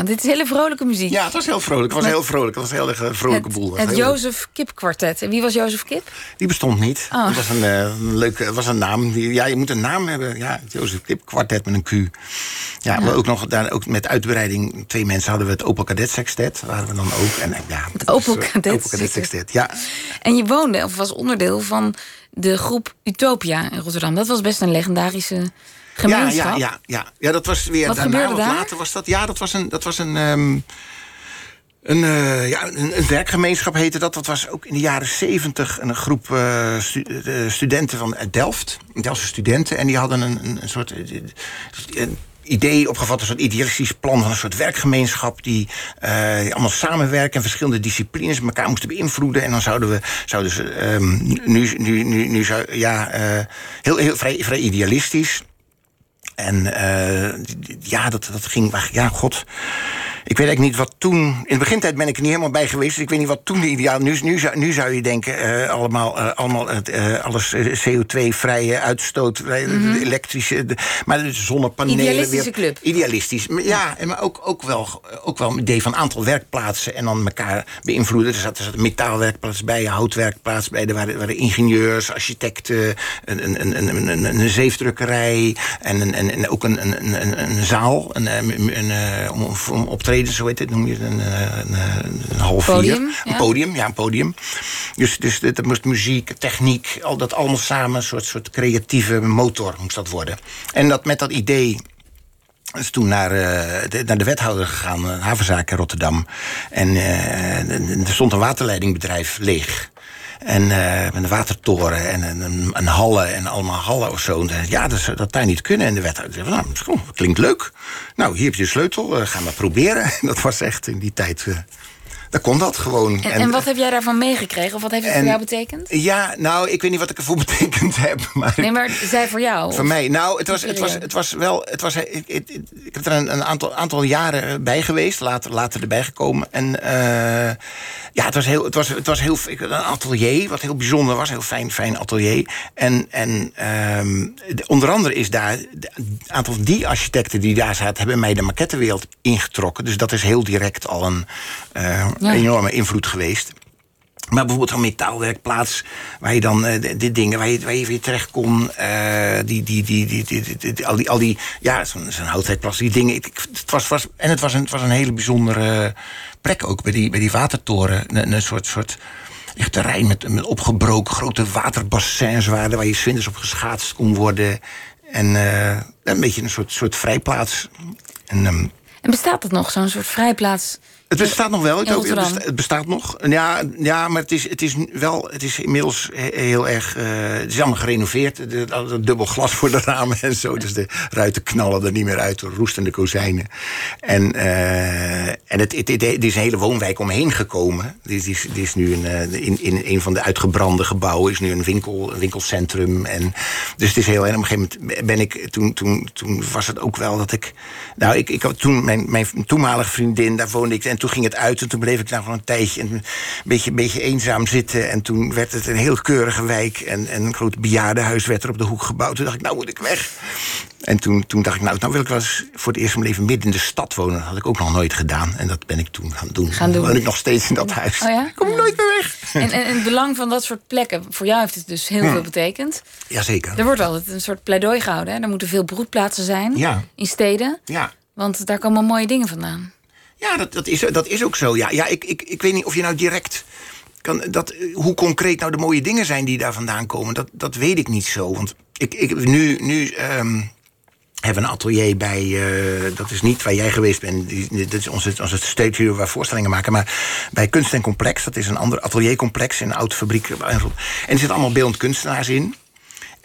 Ja, dit is hele vrolijke muziek. Ja, het was heel vrolijk. Het was heel vrolijk. Het was een heel erg vrolijke boel. Het, Jozef Kip kwartet. En wie was Jozef Kip? Die bestond niet. Oh. Dat was een, uh, leuke, was een naam. Ja, je moet een naam hebben. Ja, het Jozef Kip kwartet met een Q. Ja, maar ook nog daar, ook met uitbreiding. Twee mensen hadden we het Opel Cadet Sextet. Waren we dan ook. En, ja, het Opel Cadet, Sextet. Ja. En je woonde, of was onderdeel van de groep Utopia in Rotterdam. Dat was best een legendarische ja, ja, ja, ja. ja, dat was weer Wat daarna, later was dat. Ja, dat was een. Dat was een ehm, een, uh, ja, een, een, werkgemeenschap heette dat. Dat was ook in de jaren zeventig een groep uh, stu studenten van Delft. Delftse studenten. En die hadden een, een, soort een idee opgevat, een soort idealistisch plan van een soort werkgemeenschap. Die allemaal samenwerken en verschillende disciplines elkaar moesten beïnvloeden. En dan zouden we, zouden ze, um, nu, nu, nu, nu zou, ja, heel, heel vrij, vrij idealistisch. En uh, ja, dat, dat ging. Ja, god. Ik weet eigenlijk niet wat toen. In de begintijd ben ik er niet helemaal bij geweest. Dus ik weet niet wat toen de ideaal. Nu, nu, zou, nu zou je denken: uh, allemaal, uh, allemaal uh, alles CO2-vrije uitstoot, mm -hmm. elektrische. De, maar de zonnepanelen. Idealistische club. Idealistisch. Ja, maar ook, ook, wel, ook wel een idee van aantal werkplaatsen en dan elkaar beïnvloeden. Er zat, er zat een metaalwerkplaats bij, een houtwerkplaats bij. Er waren, waren ingenieurs, architecten, een, een, een, een, een, een zeefdrukkerij en, een, en, en ook een, een, een, een zaal een, een, een, om, om op zo heet het, noem je het, een, eh, een, een, een half podium, vier. Een podium, ja, een podium. Dus, dus dat moest muziek, techniek, al dat allemaal samen, een soort, soort creatieve motor moest dat worden. En dat met dat idee is toen naar, uh, de, naar de wethouder gegaan, havenzaak in Rotterdam. En uh, er stond een waterleidingbedrijf leeg. En uh, een watertoren en een, een, hallen en allemaal hallen of zo. Ja, dat, dat daar niet kunnen. En de wethouder nou, klinkt leuk. Nou, hier heb je de sleutel, uh, ga maar proberen. dat was echt in die tijd... Uh, dan kon dat gewoon. En, en, wat heb jij daarvan meegekregen? Of wat heeft het voor jou betekend? Ja, nou, ik weet niet wat ik ervoor betekend heb. Maar nee, maar zij voor jou? Voor mij. Nou, het was, het was, het was wel... Het was, ik, ik, ik heb er een, een, aantal, aantal jaren bij geweest. Later, later erbij gekomen. En uh, ja, het was, heel, het, was, het was heel... Een atelier, wat heel bijzonder was. Heel fijn, fijn atelier. En, en um, de, onder andere is daar... Een aantal die architecten die daar zaten... hebben mij de maquettewereld ingetrokken. Dus dat is heel direct al een... Uh, ja. enorme invloed geweest. Maar bijvoorbeeld een metaalwerkplaats, waar je dan uh, dit dingen, waar je, waar je weer terecht kon. Uh, die, die, die, die, die, die, al die, al die, ja, zo'n zo houtwerkplaats, die dingen. Het was, was, en het was, een, het was een hele bijzondere plek ook bij die, bij die watertoren. Een, een soort, soort echt terrein met, met opgebroken grote waterbassins waar, waar je zwinters op geschaatst kon worden. En uh, een beetje een soort, soort vrijplaats. En, um, en bestaat dat nog, zo'n soort vrijplaats? Het bestaat nog wel. Het, bestaat, nog. Ja, ja maar het is, het is wel. Het is inmiddels heel erg. Uh, het is allemaal gerenoveerd. De, dubbel glas voor de ramen en zo. Dus de ruiten knallen er niet meer uit roestende kozijnen. En, uh, en het, het, het, is een hele woonwijk omheen gekomen. Dit is, dit is nu een, uh, in, in een van de uitgebrande gebouwen. Is nu een, winkel, een winkelcentrum. En, dus het is heel. En op een gegeven moment ben ik. Toen, toen, toen was het ook wel dat ik. Nou, ik, ik had toen mijn, mijn toenmalige vriendin. Daar woonde ik. En toen ging het uit en toen bleef ik daar van een tijdje een beetje, een beetje eenzaam zitten. En toen werd het een heel keurige wijk en, en een groot bejaardenhuis werd er op de hoek gebouwd. Toen dacht ik, nou moet ik weg. En toen, toen dacht ik, nou, nou wil ik wel eens voor het eerst in mijn leven midden in de stad wonen. Dat had ik ook nog nooit gedaan. En dat ben ik toen gaan doen. Gaan doen. woon ik nog steeds in dat huis. Oh ja? Ik kom nooit meer weg. En, en, het belang van dat soort plekken, voor jou heeft het dus heel veel betekend. Jazeker. Er wordt altijd een soort pleidooi gehouden. Hè? Er moeten veel broedplaatsen zijn ja. in steden. Ja. Want daar komen mooie dingen vandaan. Ja, dat, dat, is, dat is ook zo. Ja, ja ik, ik, ik weet niet of je nou direct. Kan, dat, hoe concreet nou de mooie dingen zijn die daar vandaan komen, dat, dat weet ik niet zo. Want ik, ik, nu, nu um, hebben een atelier bij. Uh, dat is niet waar jij geweest bent. Dat is onze, onze studio waar voorstellingen maken. Maar bij Kunst en Complex, dat is een ander ateliercomplex in een oude fabriek. En er zitten allemaal beeldend kunstenaars in.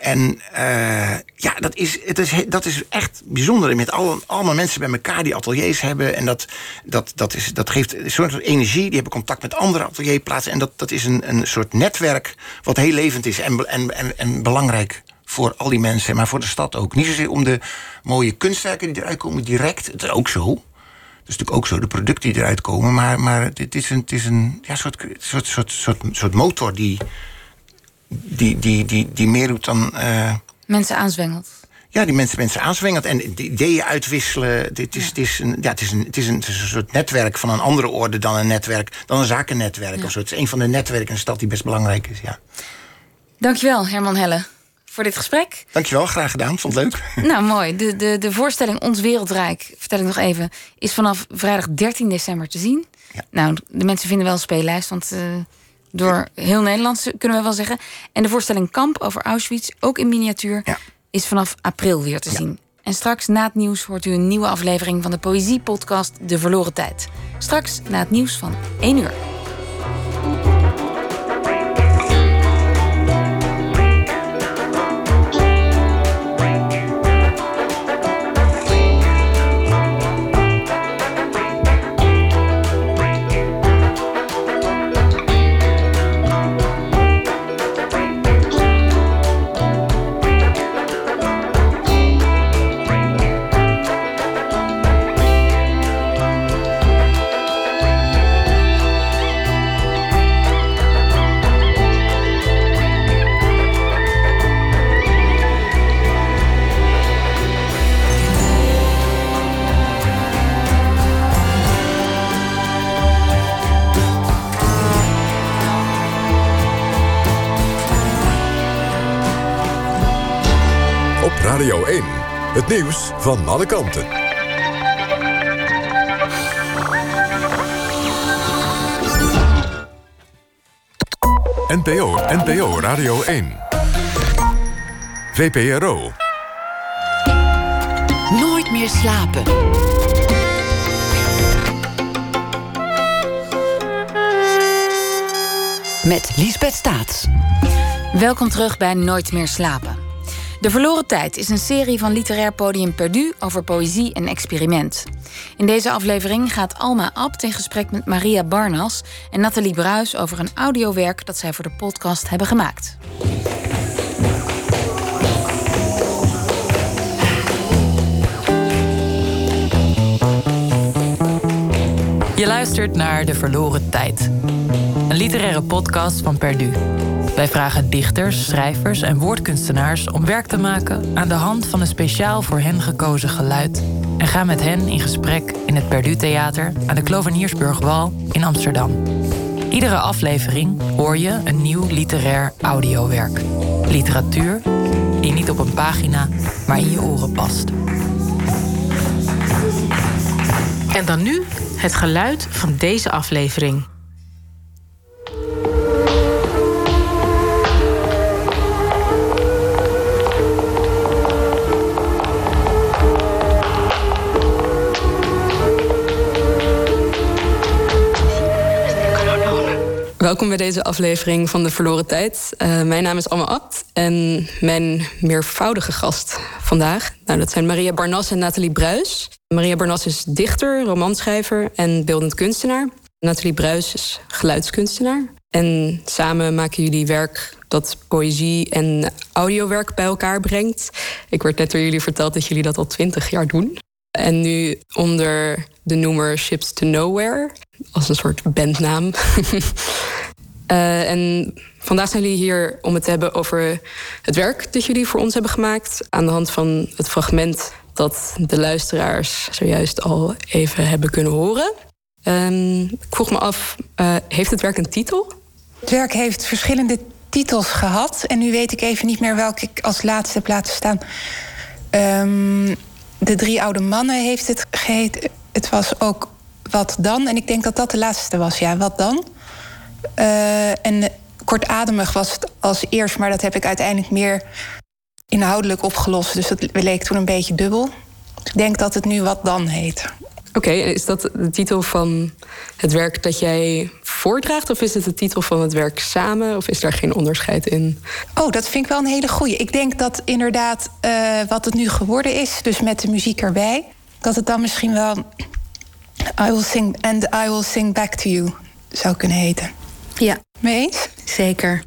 En uh, ja, dat is, het is, dat is echt bijzonder. Met alle, allemaal mensen bij elkaar die ateliers hebben. En dat, dat, dat, is, dat geeft een soort energie. Die hebben contact met andere atelierplaatsen. En dat, dat is een, een soort netwerk wat heel levend is en, en, en, belangrijk voor al die mensen, maar voor de stad ook. Niet zozeer om de mooie kunstwerken die eruit komen direct. Het is ook zo. Het is natuurlijk ook zo, de producten die eruit komen. Maar, maar het is een, het is een ja, soort, soort, soort, soort motor die die, die, die, die meer doet dan... Uh... Mensen aanzwengelt. ja, die mensen, mensen aanzwengelt en de ideeën uitwisselen. Dit is, het, is een, ja, het, is een, het, is een, het is een soort netwerk van een andere orde dan een netwerk, dan een zakennetwerk of zo. Het is een van de netwerken in de stad die best belangrijk is. Ja. Dankjewel, Herman Helle, voor dit gesprek. Dankjewel, graag gedaan. Vond het leuk. Nou, mooi. De, de, de voorstelling Ons Wereldrijk, vertel ik nog even, is vanaf vrijdag 13 december te zien. Ja. Nou, de mensen vinden wel een speellijst, want uh, door heel Nederland kunnen we wel zeggen. En de voorstelling Kamp over Auschwitz, ook in miniatuur, ja. is vanaf april weer te zien. En straks na het nieuws hoort u een nieuwe aflevering van de Poëzie-podcast De Verloren Tijd. Straks na het nieuws van 1 uur. Het nieuws van alle kanten. NPO, NPO Radio 1. VPRO. Nooit meer slapen. Met Liesbeth Staats. Welkom terug bij Nooit meer slapen. De Verloren Tijd is een serie van literair podium Perdu over poëzie en experiment. In deze aflevering gaat Alma Abt in gesprek met Maria Barnas en Nathalie Bruis over een audiowerk dat zij voor de podcast hebben gemaakt. Je luistert naar De Verloren Tijd, een literaire podcast van Perdu. Wij vragen dichters, schrijvers en woordkunstenaars om werk te maken aan de hand van een speciaal voor hen gekozen geluid en gaan met hen in gesprek in het Perdu Theater aan de Kloveniersburgwal in Amsterdam. Iedere aflevering hoor je een nieuw literair audiowerk. Literatuur die niet op een pagina, maar in je oren past. En dan nu het geluid van deze aflevering. Welkom bij deze aflevering van De Verloren Tijd. Uh, mijn naam is Alma Abt en mijn meervoudige gast vandaag... Nou, dat zijn Maria Barnas en Nathalie Bruis. Maria Barnas is dichter, romanschrijver en beeldend kunstenaar. Nathalie Bruis is geluidskunstenaar. En samen maken jullie werk dat poëzie en audiowerk bij elkaar brengt. Ik werd net door jullie verteld dat jullie dat al twintig jaar doen. En nu onder de noemer Ships to Nowhere, als een soort bandnaam. uh, en vandaag zijn jullie hier om het te hebben over het werk dat jullie voor ons hebben gemaakt. Aan de hand van het fragment dat de luisteraars zojuist al even hebben kunnen horen. Um, ik vroeg me af, uh, heeft het werk een titel? Het werk heeft verschillende titels gehad. En nu weet ik even niet meer welke ik als laatste heb laten staan. Um, de drie oude mannen heeft het geheten. Het was ook Wat dan? En ik denk dat dat de laatste was, ja, Wat dan? Uh, en kortademig was het als eerst, maar dat heb ik uiteindelijk meer inhoudelijk opgelost. Dus dat leek toen een beetje dubbel. Ik denk dat het nu Wat dan heet. Oké, okay, is dat de titel van het werk dat jij voordraagt? Of is het de titel van het werk samen? Of is daar geen onderscheid in? Oh, dat vind ik wel een hele goeie. Ik denk dat inderdaad uh, wat het nu geworden is, dus met de muziek erbij, dat het dan misschien wel I will sing and I will sing back to you zou kunnen heten. Ja. Mee eens? Zeker.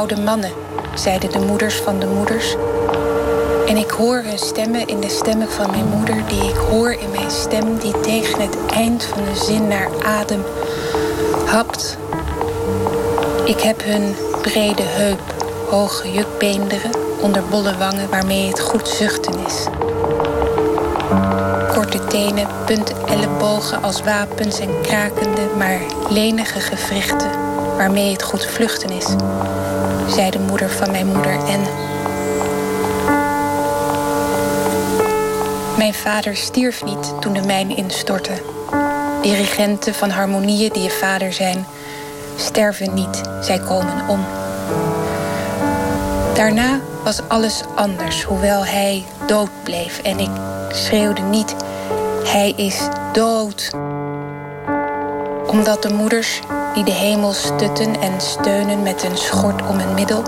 Oude mannen, zeiden de moeders van de moeders. En ik hoor hun stemmen in de stemmen van mijn moeder, die ik hoor in mijn stem, die tegen het eind van de zin naar adem hapt. Ik heb hun brede heup, hoge jukbeenderen onder bolle wangen waarmee het goed zuchten is. Korte tenen, punt ellebogen als wapens en krakende, maar lenige gewrichten waarmee het goed vluchten is, zei de moeder van mijn moeder en. Mijn vader stierf niet toen de mijn instortte. Dirigenten van harmonieën die je vader zijn, sterven niet, zij komen om. Daarna was alles anders, hoewel hij dood bleef. En ik schreeuwde niet, hij is dood. Omdat de moeders die de hemel stutten en steunen met een schort om een middel,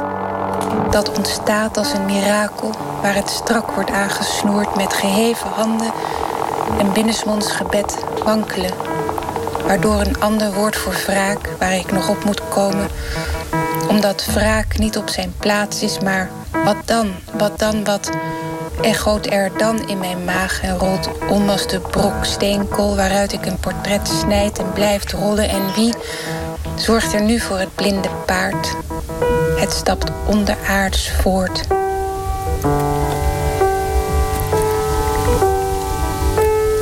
dat ontstaat als een mirakel waar het strak wordt aangesnoerd met geheven handen en binnensmonds gebed wankelen, waardoor een ander woord voor wraak waar ik nog op moet komen, omdat wraak niet op zijn plaats is, maar wat dan, wat dan, wat echoot er dan in mijn maag en rolt om als de brok steenkool waaruit ik een portret snijd en blijft rollen. En wie zorgt er nu voor het blinde paard? Het stapt onderaards voort.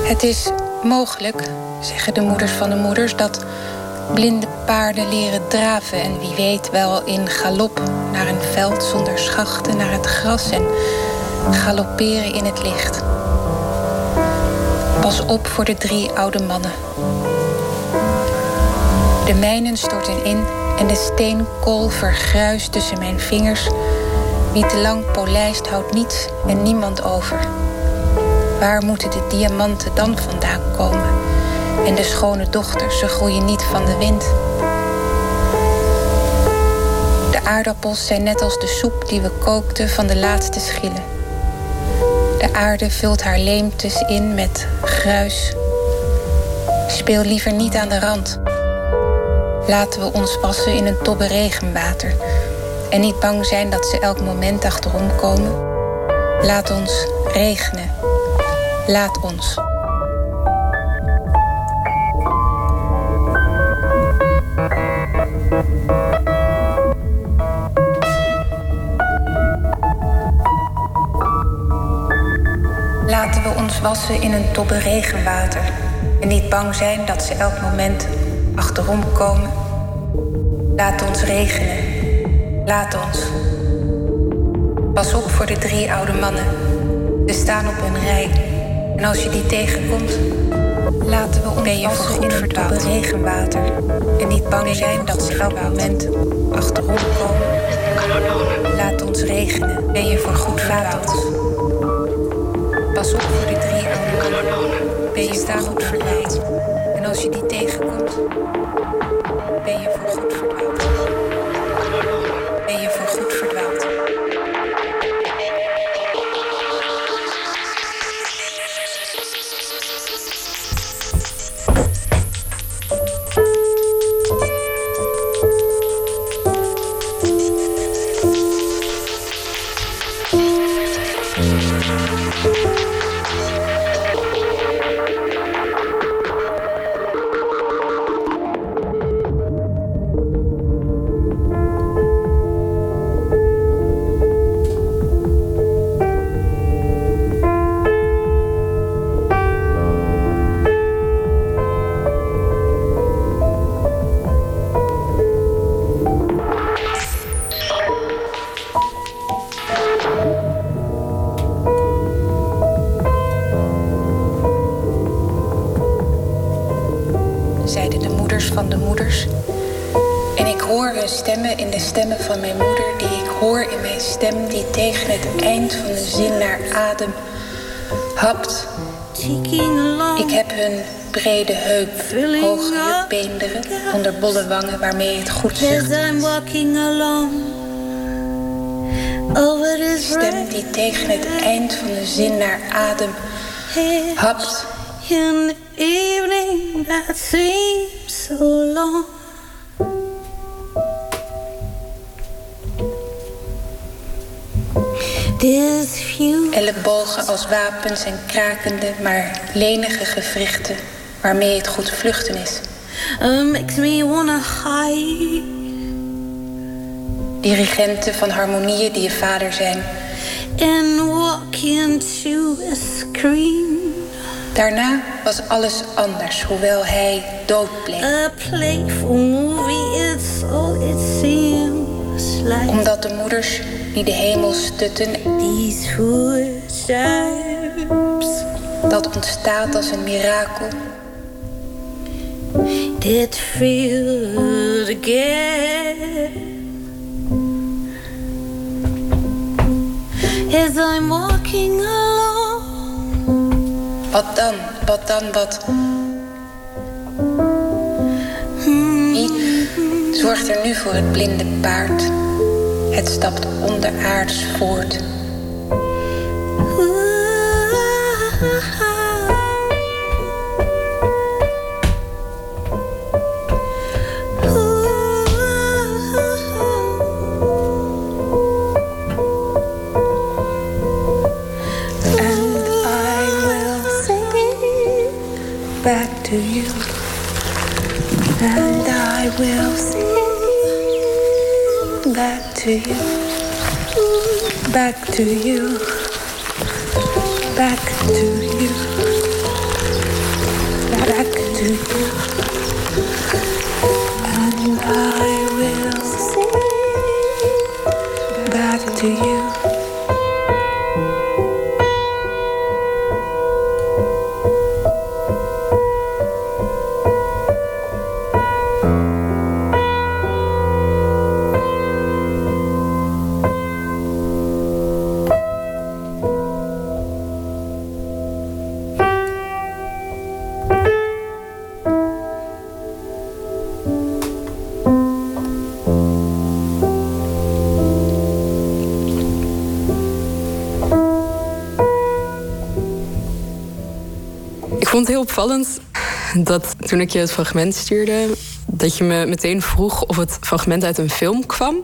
Het is mogelijk, zeggen de moeders van de moeders, dat blinde paarden leren draven en wie weet wel in galop naar een veld zonder schachten naar het gras en galopperen in het licht. Pas op voor de drie oude mannen. De mijnen storten in en de steenkool vergruist tussen mijn vingers. Wie te lang polijst houdt niets en niemand over. Waar moeten de diamanten dan vandaan komen? En de schone dochters, ze groeien niet van de wind. De aardappels zijn net als de soep die we kookten van de laatste schillen. De aarde vult haar leemtes in met gruis. Speel liever niet aan de rand. Laten we ons wassen in een tobbe regenwater. En niet bang zijn dat ze elk moment achterom komen. Laat ons regenen. Laat ons. Laten we ons wassen in een tobbe regenwater. En niet bang zijn dat ze elk moment achterom komen. Laat ons regenen. Laat ons. Pas op voor de drie oude mannen. Ze staan op een rij. En als je die tegenkomt, laten we ons ben je tobbe regenwater. En niet bang zijn dat ze elk moment achterom komen. Laat ons regenen. Ben je voor goed verdwaald. Pas op voor de drie oude mannen. Ben je daar goed verleid. Als je die tegenkomt, ben je voor goed. Ben je voor goed beenderen onder bolle wangen waarmee het goed zit. Stem die tegen het eind van de zin naar adem hapt. In the evening that seems so long. Ellebogen als wapens en krakende, maar lenige gewrichten waarmee het goed vluchten is uh, makes me wanna hide. Dirigenten van harmonieën die je vader zijn. and walk into a screen. Daarna was alles anders, hoewel hij dood bleef. A playful movie, it's all it seems like. Omdat de moeders die de hemel stutten, These footsteps dat ontstaat als een mirakel. Did feel again. As I'm walking along, Wat dan? Wat dan? Wat? Wie zorgt er nu voor het blinde paard? Het stapt onderaards voort. To you, and I will sing back to you, back to you, back to you, back to you, and I will sing back to you. Dat toen ik je het fragment stuurde, dat je me meteen vroeg of het fragment uit een film kwam.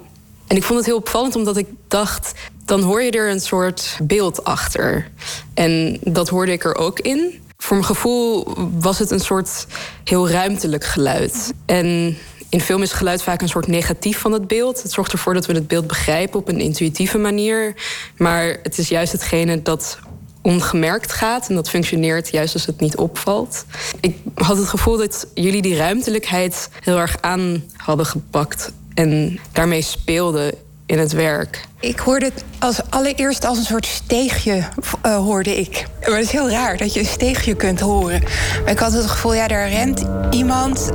En ik vond het heel opvallend omdat ik dacht, dan hoor je er een soort beeld achter. En dat hoorde ik er ook in. Voor mijn gevoel was het een soort heel ruimtelijk geluid. En in film is geluid vaak een soort negatief van het beeld. Het zorgt ervoor dat we het beeld begrijpen op een intuïtieve manier. Maar het is juist hetgene dat ongemerkt gaat. En dat functioneert juist als het niet opvalt. Ik had het gevoel dat jullie die ruimtelijkheid heel erg aan hadden gepakt. En daarmee speelden in het werk. Ik hoorde het als allereerst als een soort steegje, eh, hoorde ik. Maar het is heel raar dat je een steegje kunt horen. Maar ik had het gevoel, ja, daar rent iemand.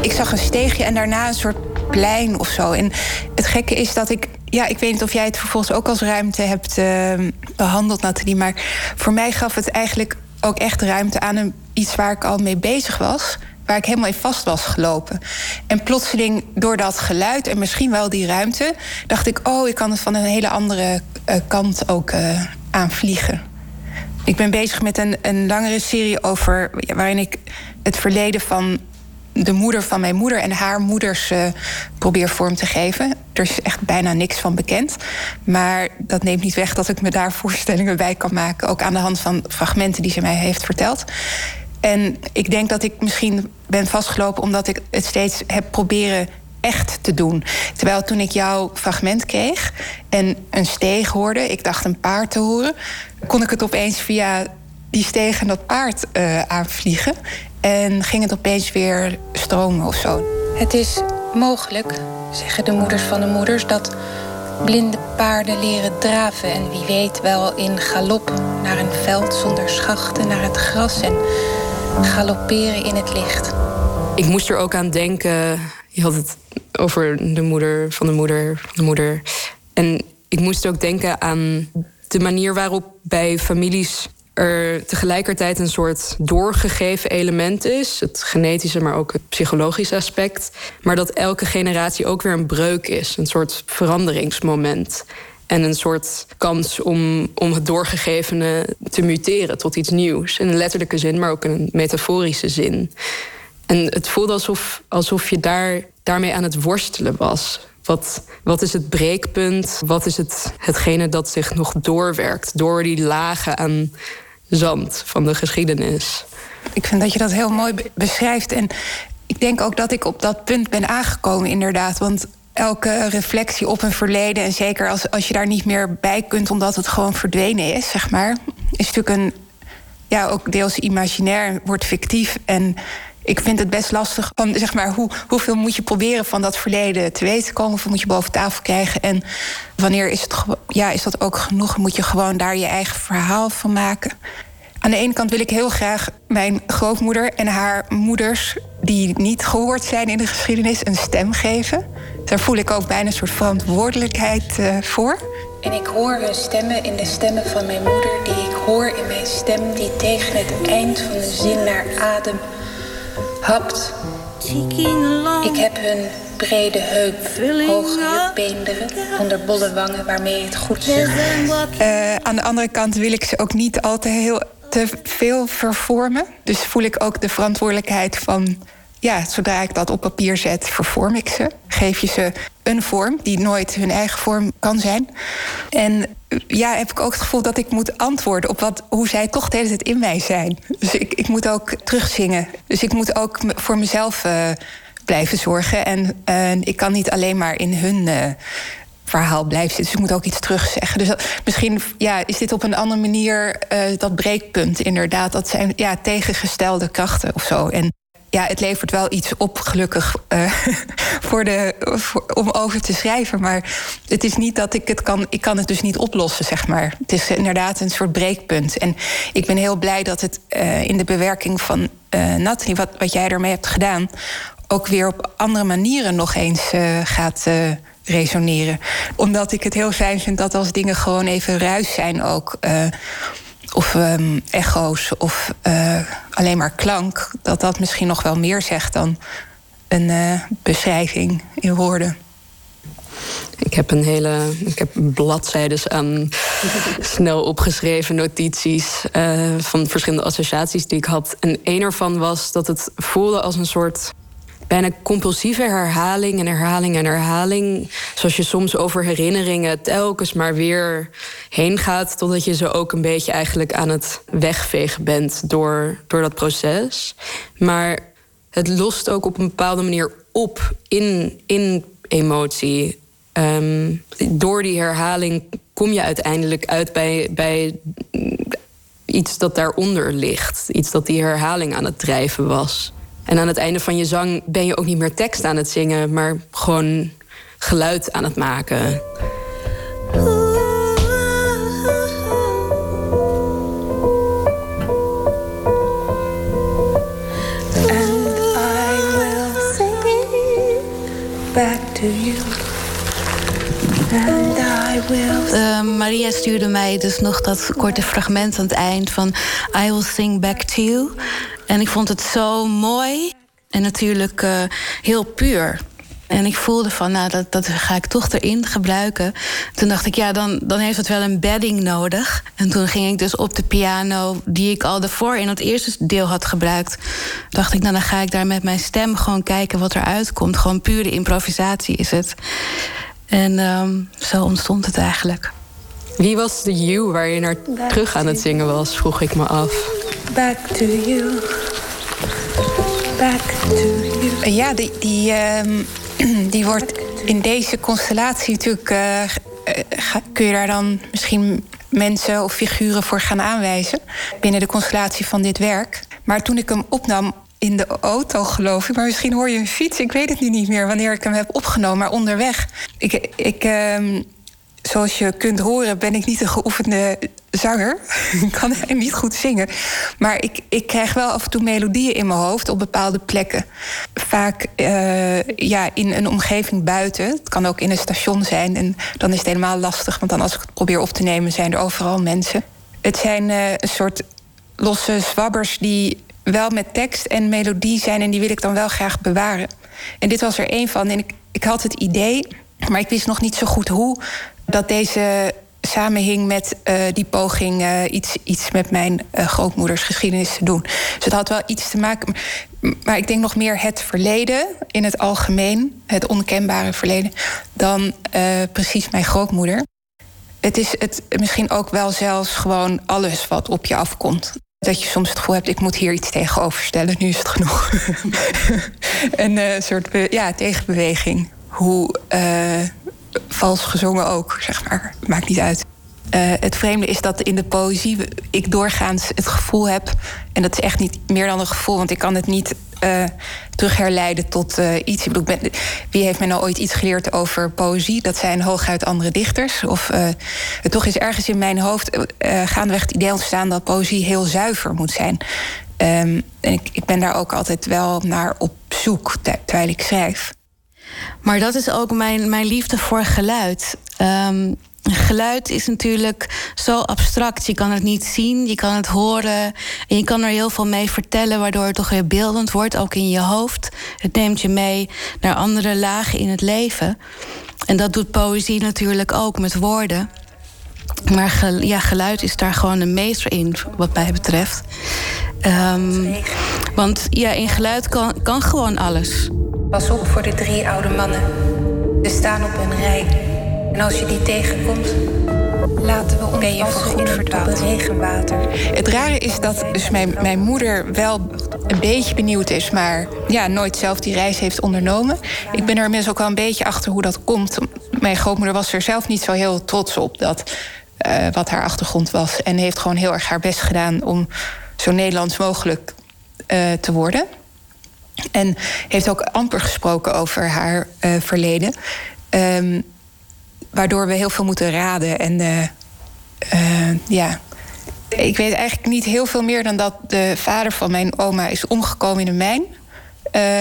Ik zag een steegje en daarna een soort plein of zo. En het gekke is dat ik... Ja, ik weet niet of jij het vervolgens ook als ruimte hebt eh, behandeld, Nathalie. Maar voor mij gaf het eigenlijk ook echt ruimte aan een, iets waar ik al mee bezig was waar ik helemaal in vast was gelopen. En plotseling, door dat geluid en misschien wel die ruimte, dacht ik: oh, ik kan het van een hele andere uh, kant ook uh, aanvliegen. Ik ben bezig met een, een langere serie over waarin ik het verleden van de moeder van mijn moeder en haar moeders uh, probeer vorm te geven. Er is echt bijna niks van bekend. Maar dat neemt niet weg dat ik me daar voorstellingen bij kan maken. Ook aan de hand van fragmenten die ze mij heeft verteld. En ik denk dat ik misschien ben vastgelopen omdat ik het steeds heb proberen echt te doen. Terwijl toen ik jouw fragment kreeg en een steeg hoorde, ik dacht een paard te horen, kon ik het opeens via die steeg en dat paard uh, aanvliegen. En ging het opeens weer stromen of zo. Het is mogelijk, zeggen de moeders van de moeders, dat blinde paarden leren draven. En wie weet wel in galop naar een veld zonder schachten, naar het gras en galopperen in het licht. Ik moest er ook aan denken. Je had het over de moeder van de moeder van de moeder. En ik moest ook denken aan de manier waarop bij families er tegelijkertijd een soort doorgegeven element is. Het genetische, maar ook het psychologische aspect. Maar dat elke generatie ook weer een breuk is. Een soort veranderingsmoment. En een soort kans om, om het doorgegevene te muteren tot iets nieuws. In een letterlijke zin, maar ook in een metaforische zin. En het voelde alsof, alsof je daar, daarmee aan het worstelen was. Wat, wat is het breekpunt? Wat is het, hetgene dat zich nog doorwerkt door die lagen aan zand van de geschiedenis? Ik vind dat je dat heel mooi beschrijft. En ik denk ook dat ik op dat punt ben aangekomen, inderdaad. Want elke reflectie op een verleden, en zeker als, als je daar niet meer bij kunt omdat het gewoon verdwenen is, zeg maar, is natuurlijk een, ja, ook deels imaginair, wordt fictief. En ik vind het best lastig van, zeg maar, hoe, hoeveel moet je proberen van dat verleden te weten komen, hoeveel moet je boven tafel krijgen en wanneer is, het, ja, is dat ook genoeg? Moet je gewoon daar je eigen verhaal van maken? Aan de ene kant wil ik heel graag mijn grootmoeder en haar moeders, die niet gehoord zijn in de geschiedenis, een stem geven. Daar voel ik ook bijna een soort verantwoordelijkheid uh, voor. En ik hoor hun stemmen in de stemmen van mijn moeder, die ik hoor in mijn stem, die tegen het eind van de zin naar adem hapt. Ik heb hun brede heup, hoge heupbeenderen, onder bolle wangen waarmee het goed zit. Uh, aan de andere kant wil ik ze ook niet altijd heel te veel vervormen. Dus voel ik ook de verantwoordelijkheid van... ja, zodra ik dat op papier zet, vervorm ik ze. Geef je ze een vorm die nooit hun eigen vorm kan zijn. En ja, heb ik ook het gevoel dat ik moet antwoorden op wat, hoe zij toch de hele tijd in mij zijn. Dus ik, ik moet ook terugzingen. Dus ik moet ook voor mezelf uh, blijven zorgen. En uh, ik kan niet alleen maar in hun verhaal blijven zitten. Dus ik moet ook iets terugzeggen. Dus misschien ja, is dit op een andere manier dat breekpunt inderdaad. Dat zijn ja, tegengestelde krachten of zo. En ja, het levert wel iets op, gelukkig, uh, voor de, om over te schrijven. Maar het is niet dat ik het kan. Ik kan het dus niet oplossen, zeg maar. Het is inderdaad een soort breekpunt. En ik ben heel blij dat het uh, in de bewerking van uh, wat, wat jij ermee hebt gedaan, ook weer op andere manieren nog eens gaat resoneren. Omdat ik het heel fijn vind dat als dingen gewoon even ruis zijn ook of um, echo's of uh, alleen maar klank, dat dat misschien nog wel meer zegt dan een uh, beschrijving in woorden. Ik heb een hele. Ik heb bladzijden aan snel opgeschreven notities uh, van verschillende associaties die ik had. En een ervan was dat het voelde als een soort bijna compulsieve herhaling en herhaling en herhaling. Zoals je soms over herinneringen telkens maar weer heen gaat. Totdat je ze ook een beetje eigenlijk aan het wegvegen bent door, door dat proces. Maar het lost ook op een bepaalde manier op in, in emotie. Um, door die herhaling kom je uiteindelijk uit bij, bij iets dat daaronder ligt. Iets dat die herhaling aan het drijven was. En aan het einde van je zang ben je ook niet meer tekst aan het zingen, maar gewoon geluid aan het maken. back to you. And I will... Uh, Maria stuurde mij dus nog dat korte fragment aan het eind van I will sing back to you. En ik vond het zo mooi en natuurlijk uh, heel puur. En ik voelde van, nou, dat, dat ga ik toch erin gebruiken. Toen dacht ik, ja, dan, dan heeft het wel een bedding nodig. En toen ging ik dus op de piano, die ik al daarvoor in het eerste deel had gebruikt. Dacht ik, nou, dan ga ik daar met mijn stem gewoon kijken wat eruit komt. Gewoon pure improvisatie is het. En um, zo ontstond het eigenlijk. Wie was de you waar je naar terug aan het zingen was, vroeg ik me af. Back to you. Back to you. Ja, die, die, uh, die wordt in deze constellatie natuurlijk. Uh, kun je daar dan misschien mensen of figuren voor gaan aanwijzen binnen de constellatie van dit werk. Maar toen ik hem opnam in de auto, geloof ik. Maar misschien hoor je een fiets. Ik weet het nu niet meer wanneer ik hem heb opgenomen. Maar onderweg. Ik, ik, uh, zoals je kunt horen, ben ik niet een geoefende zanger. ik kan niet goed zingen. Maar ik, ik krijg wel af en toe melodieën in mijn hoofd op bepaalde plekken. Vaak uh, ja, in een omgeving buiten. Het kan ook in een station zijn. En dan is het helemaal lastig. Want dan als ik het probeer op te nemen, zijn er overal mensen. Het zijn uh, een soort losse zwabbers die wel met tekst en melodie zijn. En die wil ik dan wel graag bewaren. En dit was er één van. En ik, ik had het idee, maar ik wist nog niet zo goed hoe dat deze samenhing met uh, die poging uh, iets, iets met mijn uh, grootmoeders geschiedenis te doen. Dus het had wel iets te maken. Maar ik denk nog meer het verleden in het algemeen, het onkenbare verleden, dan precies mijn grootmoeder. Het is het misschien ook wel zelfs gewoon alles wat op je afkomt. Dat je soms het gevoel hebt, ik moet hier iets tegenover stellen, nu is het genoeg. een soort ja, tegenbeweging. Hoe vals gezongen ook, zeg maar. Maakt niet uit. Uh, het vreemde is dat in de poëzie ik doorgaans het gevoel heb, en dat is echt niet meer dan een gevoel, want ik kan het niet uh, terugherleiden tot uh, iets. Wie heeft mij nou ooit iets geleerd over poëzie? Dat zijn hooguit andere dichters. Of toch is ergens in mijn hoofd gaandeweg het idee ontstaan dat poëzie heel zuiver moet zijn. Um, en ik, ik ben daar ook altijd wel naar op zoek terwijl ik schrijf. Maar dat is ook mijn, mijn liefde voor geluid. Um, geluid is natuurlijk zo abstract. Je kan het niet zien, je kan het horen. En je kan er heel veel mee vertellen, waardoor het toch weer beeldend wordt, ook in je hoofd. Het neemt je mee naar andere lagen in het leven. En dat doet poëzie natuurlijk ook met woorden. Maar ja, geluid is daar gewoon een meester in, wat mij betreft. Um, want ja, in geluid kan, kan gewoon alles. Pas op voor de drie oude mannen. Ze staan op een rij. En als je die tegenkomt, laten we ons ben je goed verdwaald. regenwater. Het rare is dat dus mijn, mijn moeder wel een beetje benieuwd is, maar ja, nooit zelf die reis heeft ondernomen. Ik ben er inmiddels ook wel een beetje achter hoe dat komt. Mijn grootmoeder was er zelf niet zo heel trots op dat uh, wat haar achtergrond was. En heeft gewoon heel erg haar best gedaan om zo Nederlands mogelijk uh, te worden. En heeft ook amper gesproken over haar uh, verleden. Um, waardoor we heel veel moeten raden. En uh, ja, ik weet eigenlijk niet heel veel meer dan dat de vader van mijn oma is omgekomen in een mijn.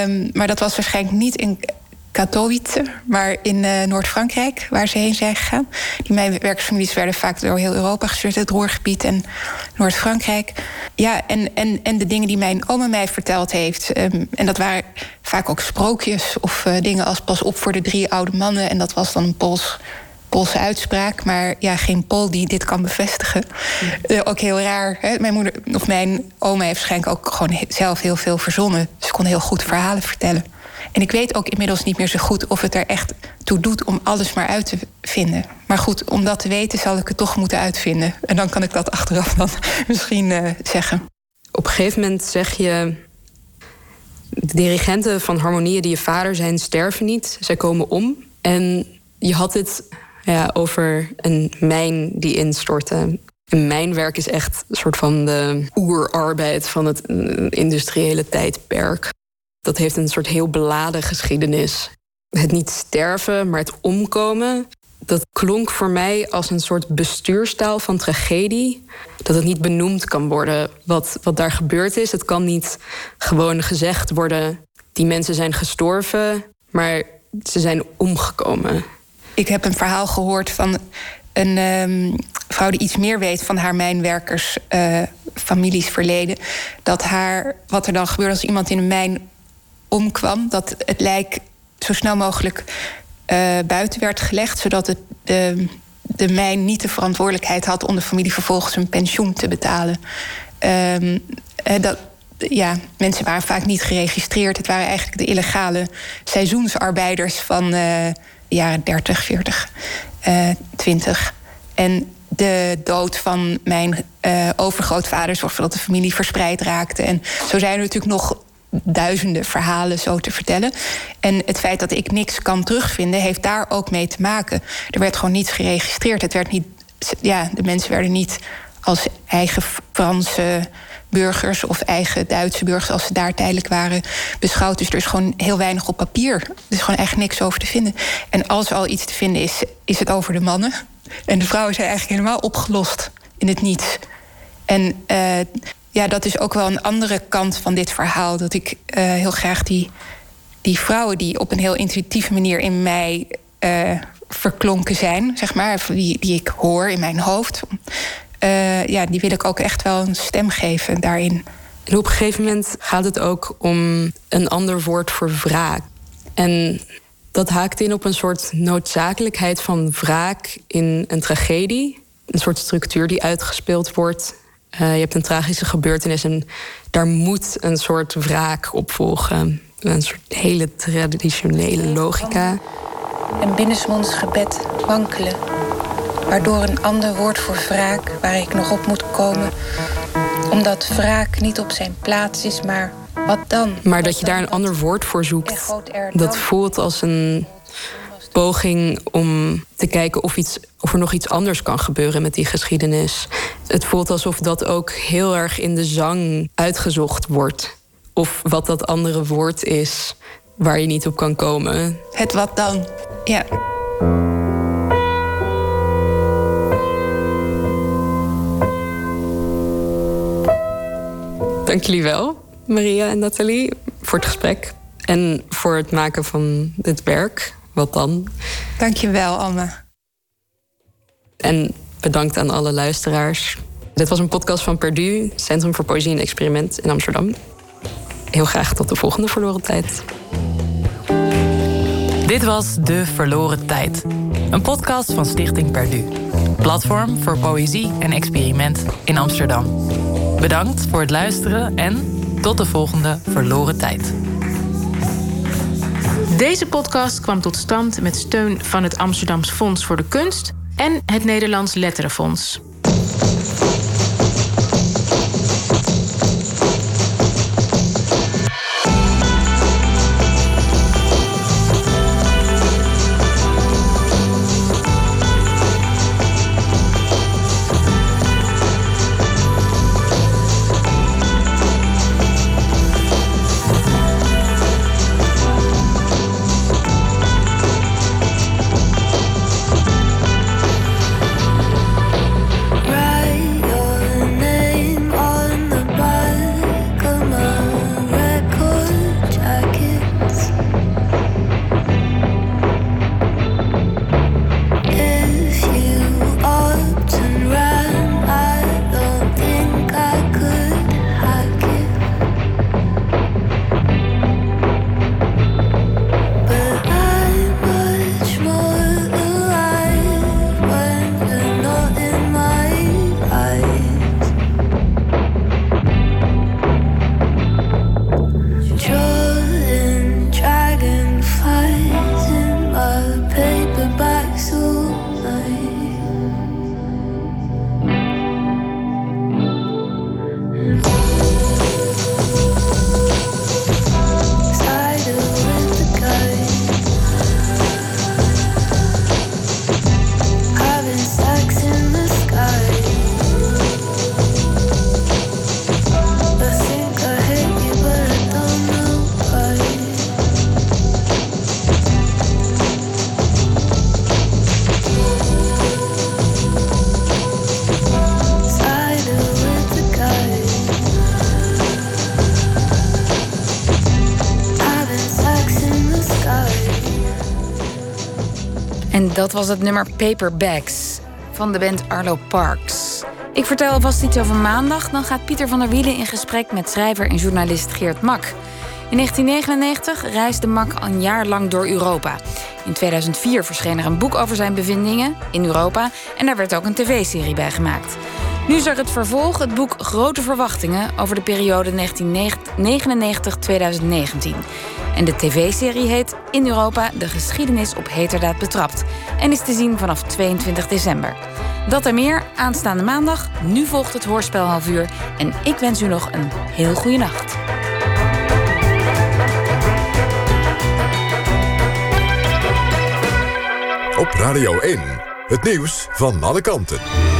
Um, maar dat was waarschijnlijk niet in Katowice, maar in uh, Noord-Frankrijk, waar ze heen zijn gegaan. Die mijnwerkersfamilies werden vaak door heel Europa gestuurd, het Roergebied en Noord-Frankrijk. Ja, en, en, en de dingen die mijn oma mij verteld heeft. Um, en dat waren vaak ook sprookjes of uh, dingen als pas op voor de drie oude mannen. En dat was dan een Pools Poolse uitspraak, maar ja, geen Pool die dit kan bevestigen. Uh, ook heel raar. Hè? Mijn moeder of mijn oma heeft waarschijnlijk ook gewoon zelf heel veel verzonnen. Ze kon heel goed verhalen vertellen. En ik weet ook inmiddels niet meer zo goed of het er echt toe doet om alles maar uit te vinden. Maar goed, om dat te weten zal ik het toch moeten uitvinden. En dan kan ik dat achteraf dan misschien uh, zeggen. Op een gegeven moment zeg je. De dirigenten van harmonieën die je vader zijn, sterven niet. Zij komen om. En je had het ja, over een mijn die instortte. Een mijnwerk is echt een soort van de oerarbeid van het industriële tijdperk. Dat heeft een soort heel beladen geschiedenis. Het niet sterven, maar het omkomen. Dat klonk voor mij als een soort bestuurstaal van tragedie. Dat het niet benoemd kan worden wat, wat daar gebeurd is. Het kan niet gewoon gezegd worden: die mensen zijn gestorven, maar ze zijn omgekomen. Ik heb een verhaal gehoord van een um, vrouw die iets meer weet van haar mijnwerkers, uh, families verleden. Dat haar, wat er dan gebeurt als iemand in een mijn omkwam, dat het lijk zo snel mogelijk uh, buiten werd gelegd, zodat het, de, de mijn niet de verantwoordelijkheid had om de familie vervolgens een pensioen te betalen. Um, dat, ja, mensen waren vaak niet geregistreerd. Het waren eigenlijk de illegale seizoensarbeiders van uh, jaren 30, 40, uh, 20. En de dood van mijn uh, overgrootvader zorgde dat de familie verspreid raakte. En zo zijn er natuurlijk nog duizenden verhalen zo te vertellen. En het feit dat ik niks kan terugvinden, heeft daar ook mee te maken. Er werd gewoon niets geregistreerd. Het werd niet, ja, de mensen werden niet als eigen Franse burgers of eigen Duitse burgers, als ze daar tijdelijk waren, beschouwd. Dus er is gewoon heel weinig op papier. Er is gewoon echt niks over te vinden. En als er al iets te vinden is, is het over de mannen. En de vrouwen zijn eigenlijk helemaal opgelost in het niets. En uh, ja, dat is ook wel een andere kant van dit verhaal. Dat ik uh, heel graag die, die vrouwen die op een heel intuïtieve manier in mij uh, verklonken zijn, zeg maar, die, die ik hoor in mijn hoofd. Uh, ja, die wil ik ook echt wel een stem geven daarin. En op een gegeven moment gaat het ook om een ander woord voor wraak. En Dat haakt in op een soort noodzakelijkheid van wraak in een tragedie. Een soort structuur die uitgespeeld wordt. Uh, je hebt een tragische gebeurtenis en daar moet een soort wraak op volgen. Een soort hele traditionele logica. En binnensmonds gebed wankelen. Waardoor een ander woord voor wraak, waar ik nog op moet komen. Omdat wraak niet op zijn plaats is, maar wat dan? Maar dat je daar een ander woord voor zoekt, dat voelt als een poging om te kijken of, iets, of er nog iets anders kan gebeuren met die geschiedenis. Het voelt alsof dat ook heel erg in de zang uitgezocht wordt. Of wat dat andere woord is waar je niet op kan komen. Het wat dan? Ja. Dank jullie wel. Maria en Nathalie, voor het gesprek. En voor het maken van dit werk. Wat dan? Dankjewel, Anne. En bedankt aan alle luisteraars. Dit was een podcast van Perdu, Centrum voor Poëzie en Experiment in Amsterdam. Heel graag tot de volgende verloren tijd. Dit was De Verloren Tijd. Een podcast van Stichting Perdu. Platform voor poëzie en experiment in Amsterdam. Bedankt voor het luisteren en tot de volgende verloren tijd. Deze podcast kwam tot stand met steun van het Amsterdams Fonds voor de Kunst en het Nederlands Letterenfonds. Dat was het nummer Paperbacks van de band Arlo Parks. Ik vertel alvast iets over maandag. Dan gaat Pieter van der Wielen in gesprek met schrijver en journalist Geert Mak. In 1999 reisde Mak een jaar lang door Europa. In 2004 verscheen er een boek over zijn bevindingen in Europa... en daar werd ook een tv-serie bij gemaakt. Nu er het vervolg, het boek Grote Verwachtingen... over de periode 1999-2019. En de tv-serie heet In Europa de geschiedenis op heterdaad betrapt... en is te zien vanaf 22 december. Dat en meer aanstaande maandag. Nu volgt het hoorspel half uur. En ik wens u nog een heel goede nacht. Op Radio 1, het nieuws van alle kanten.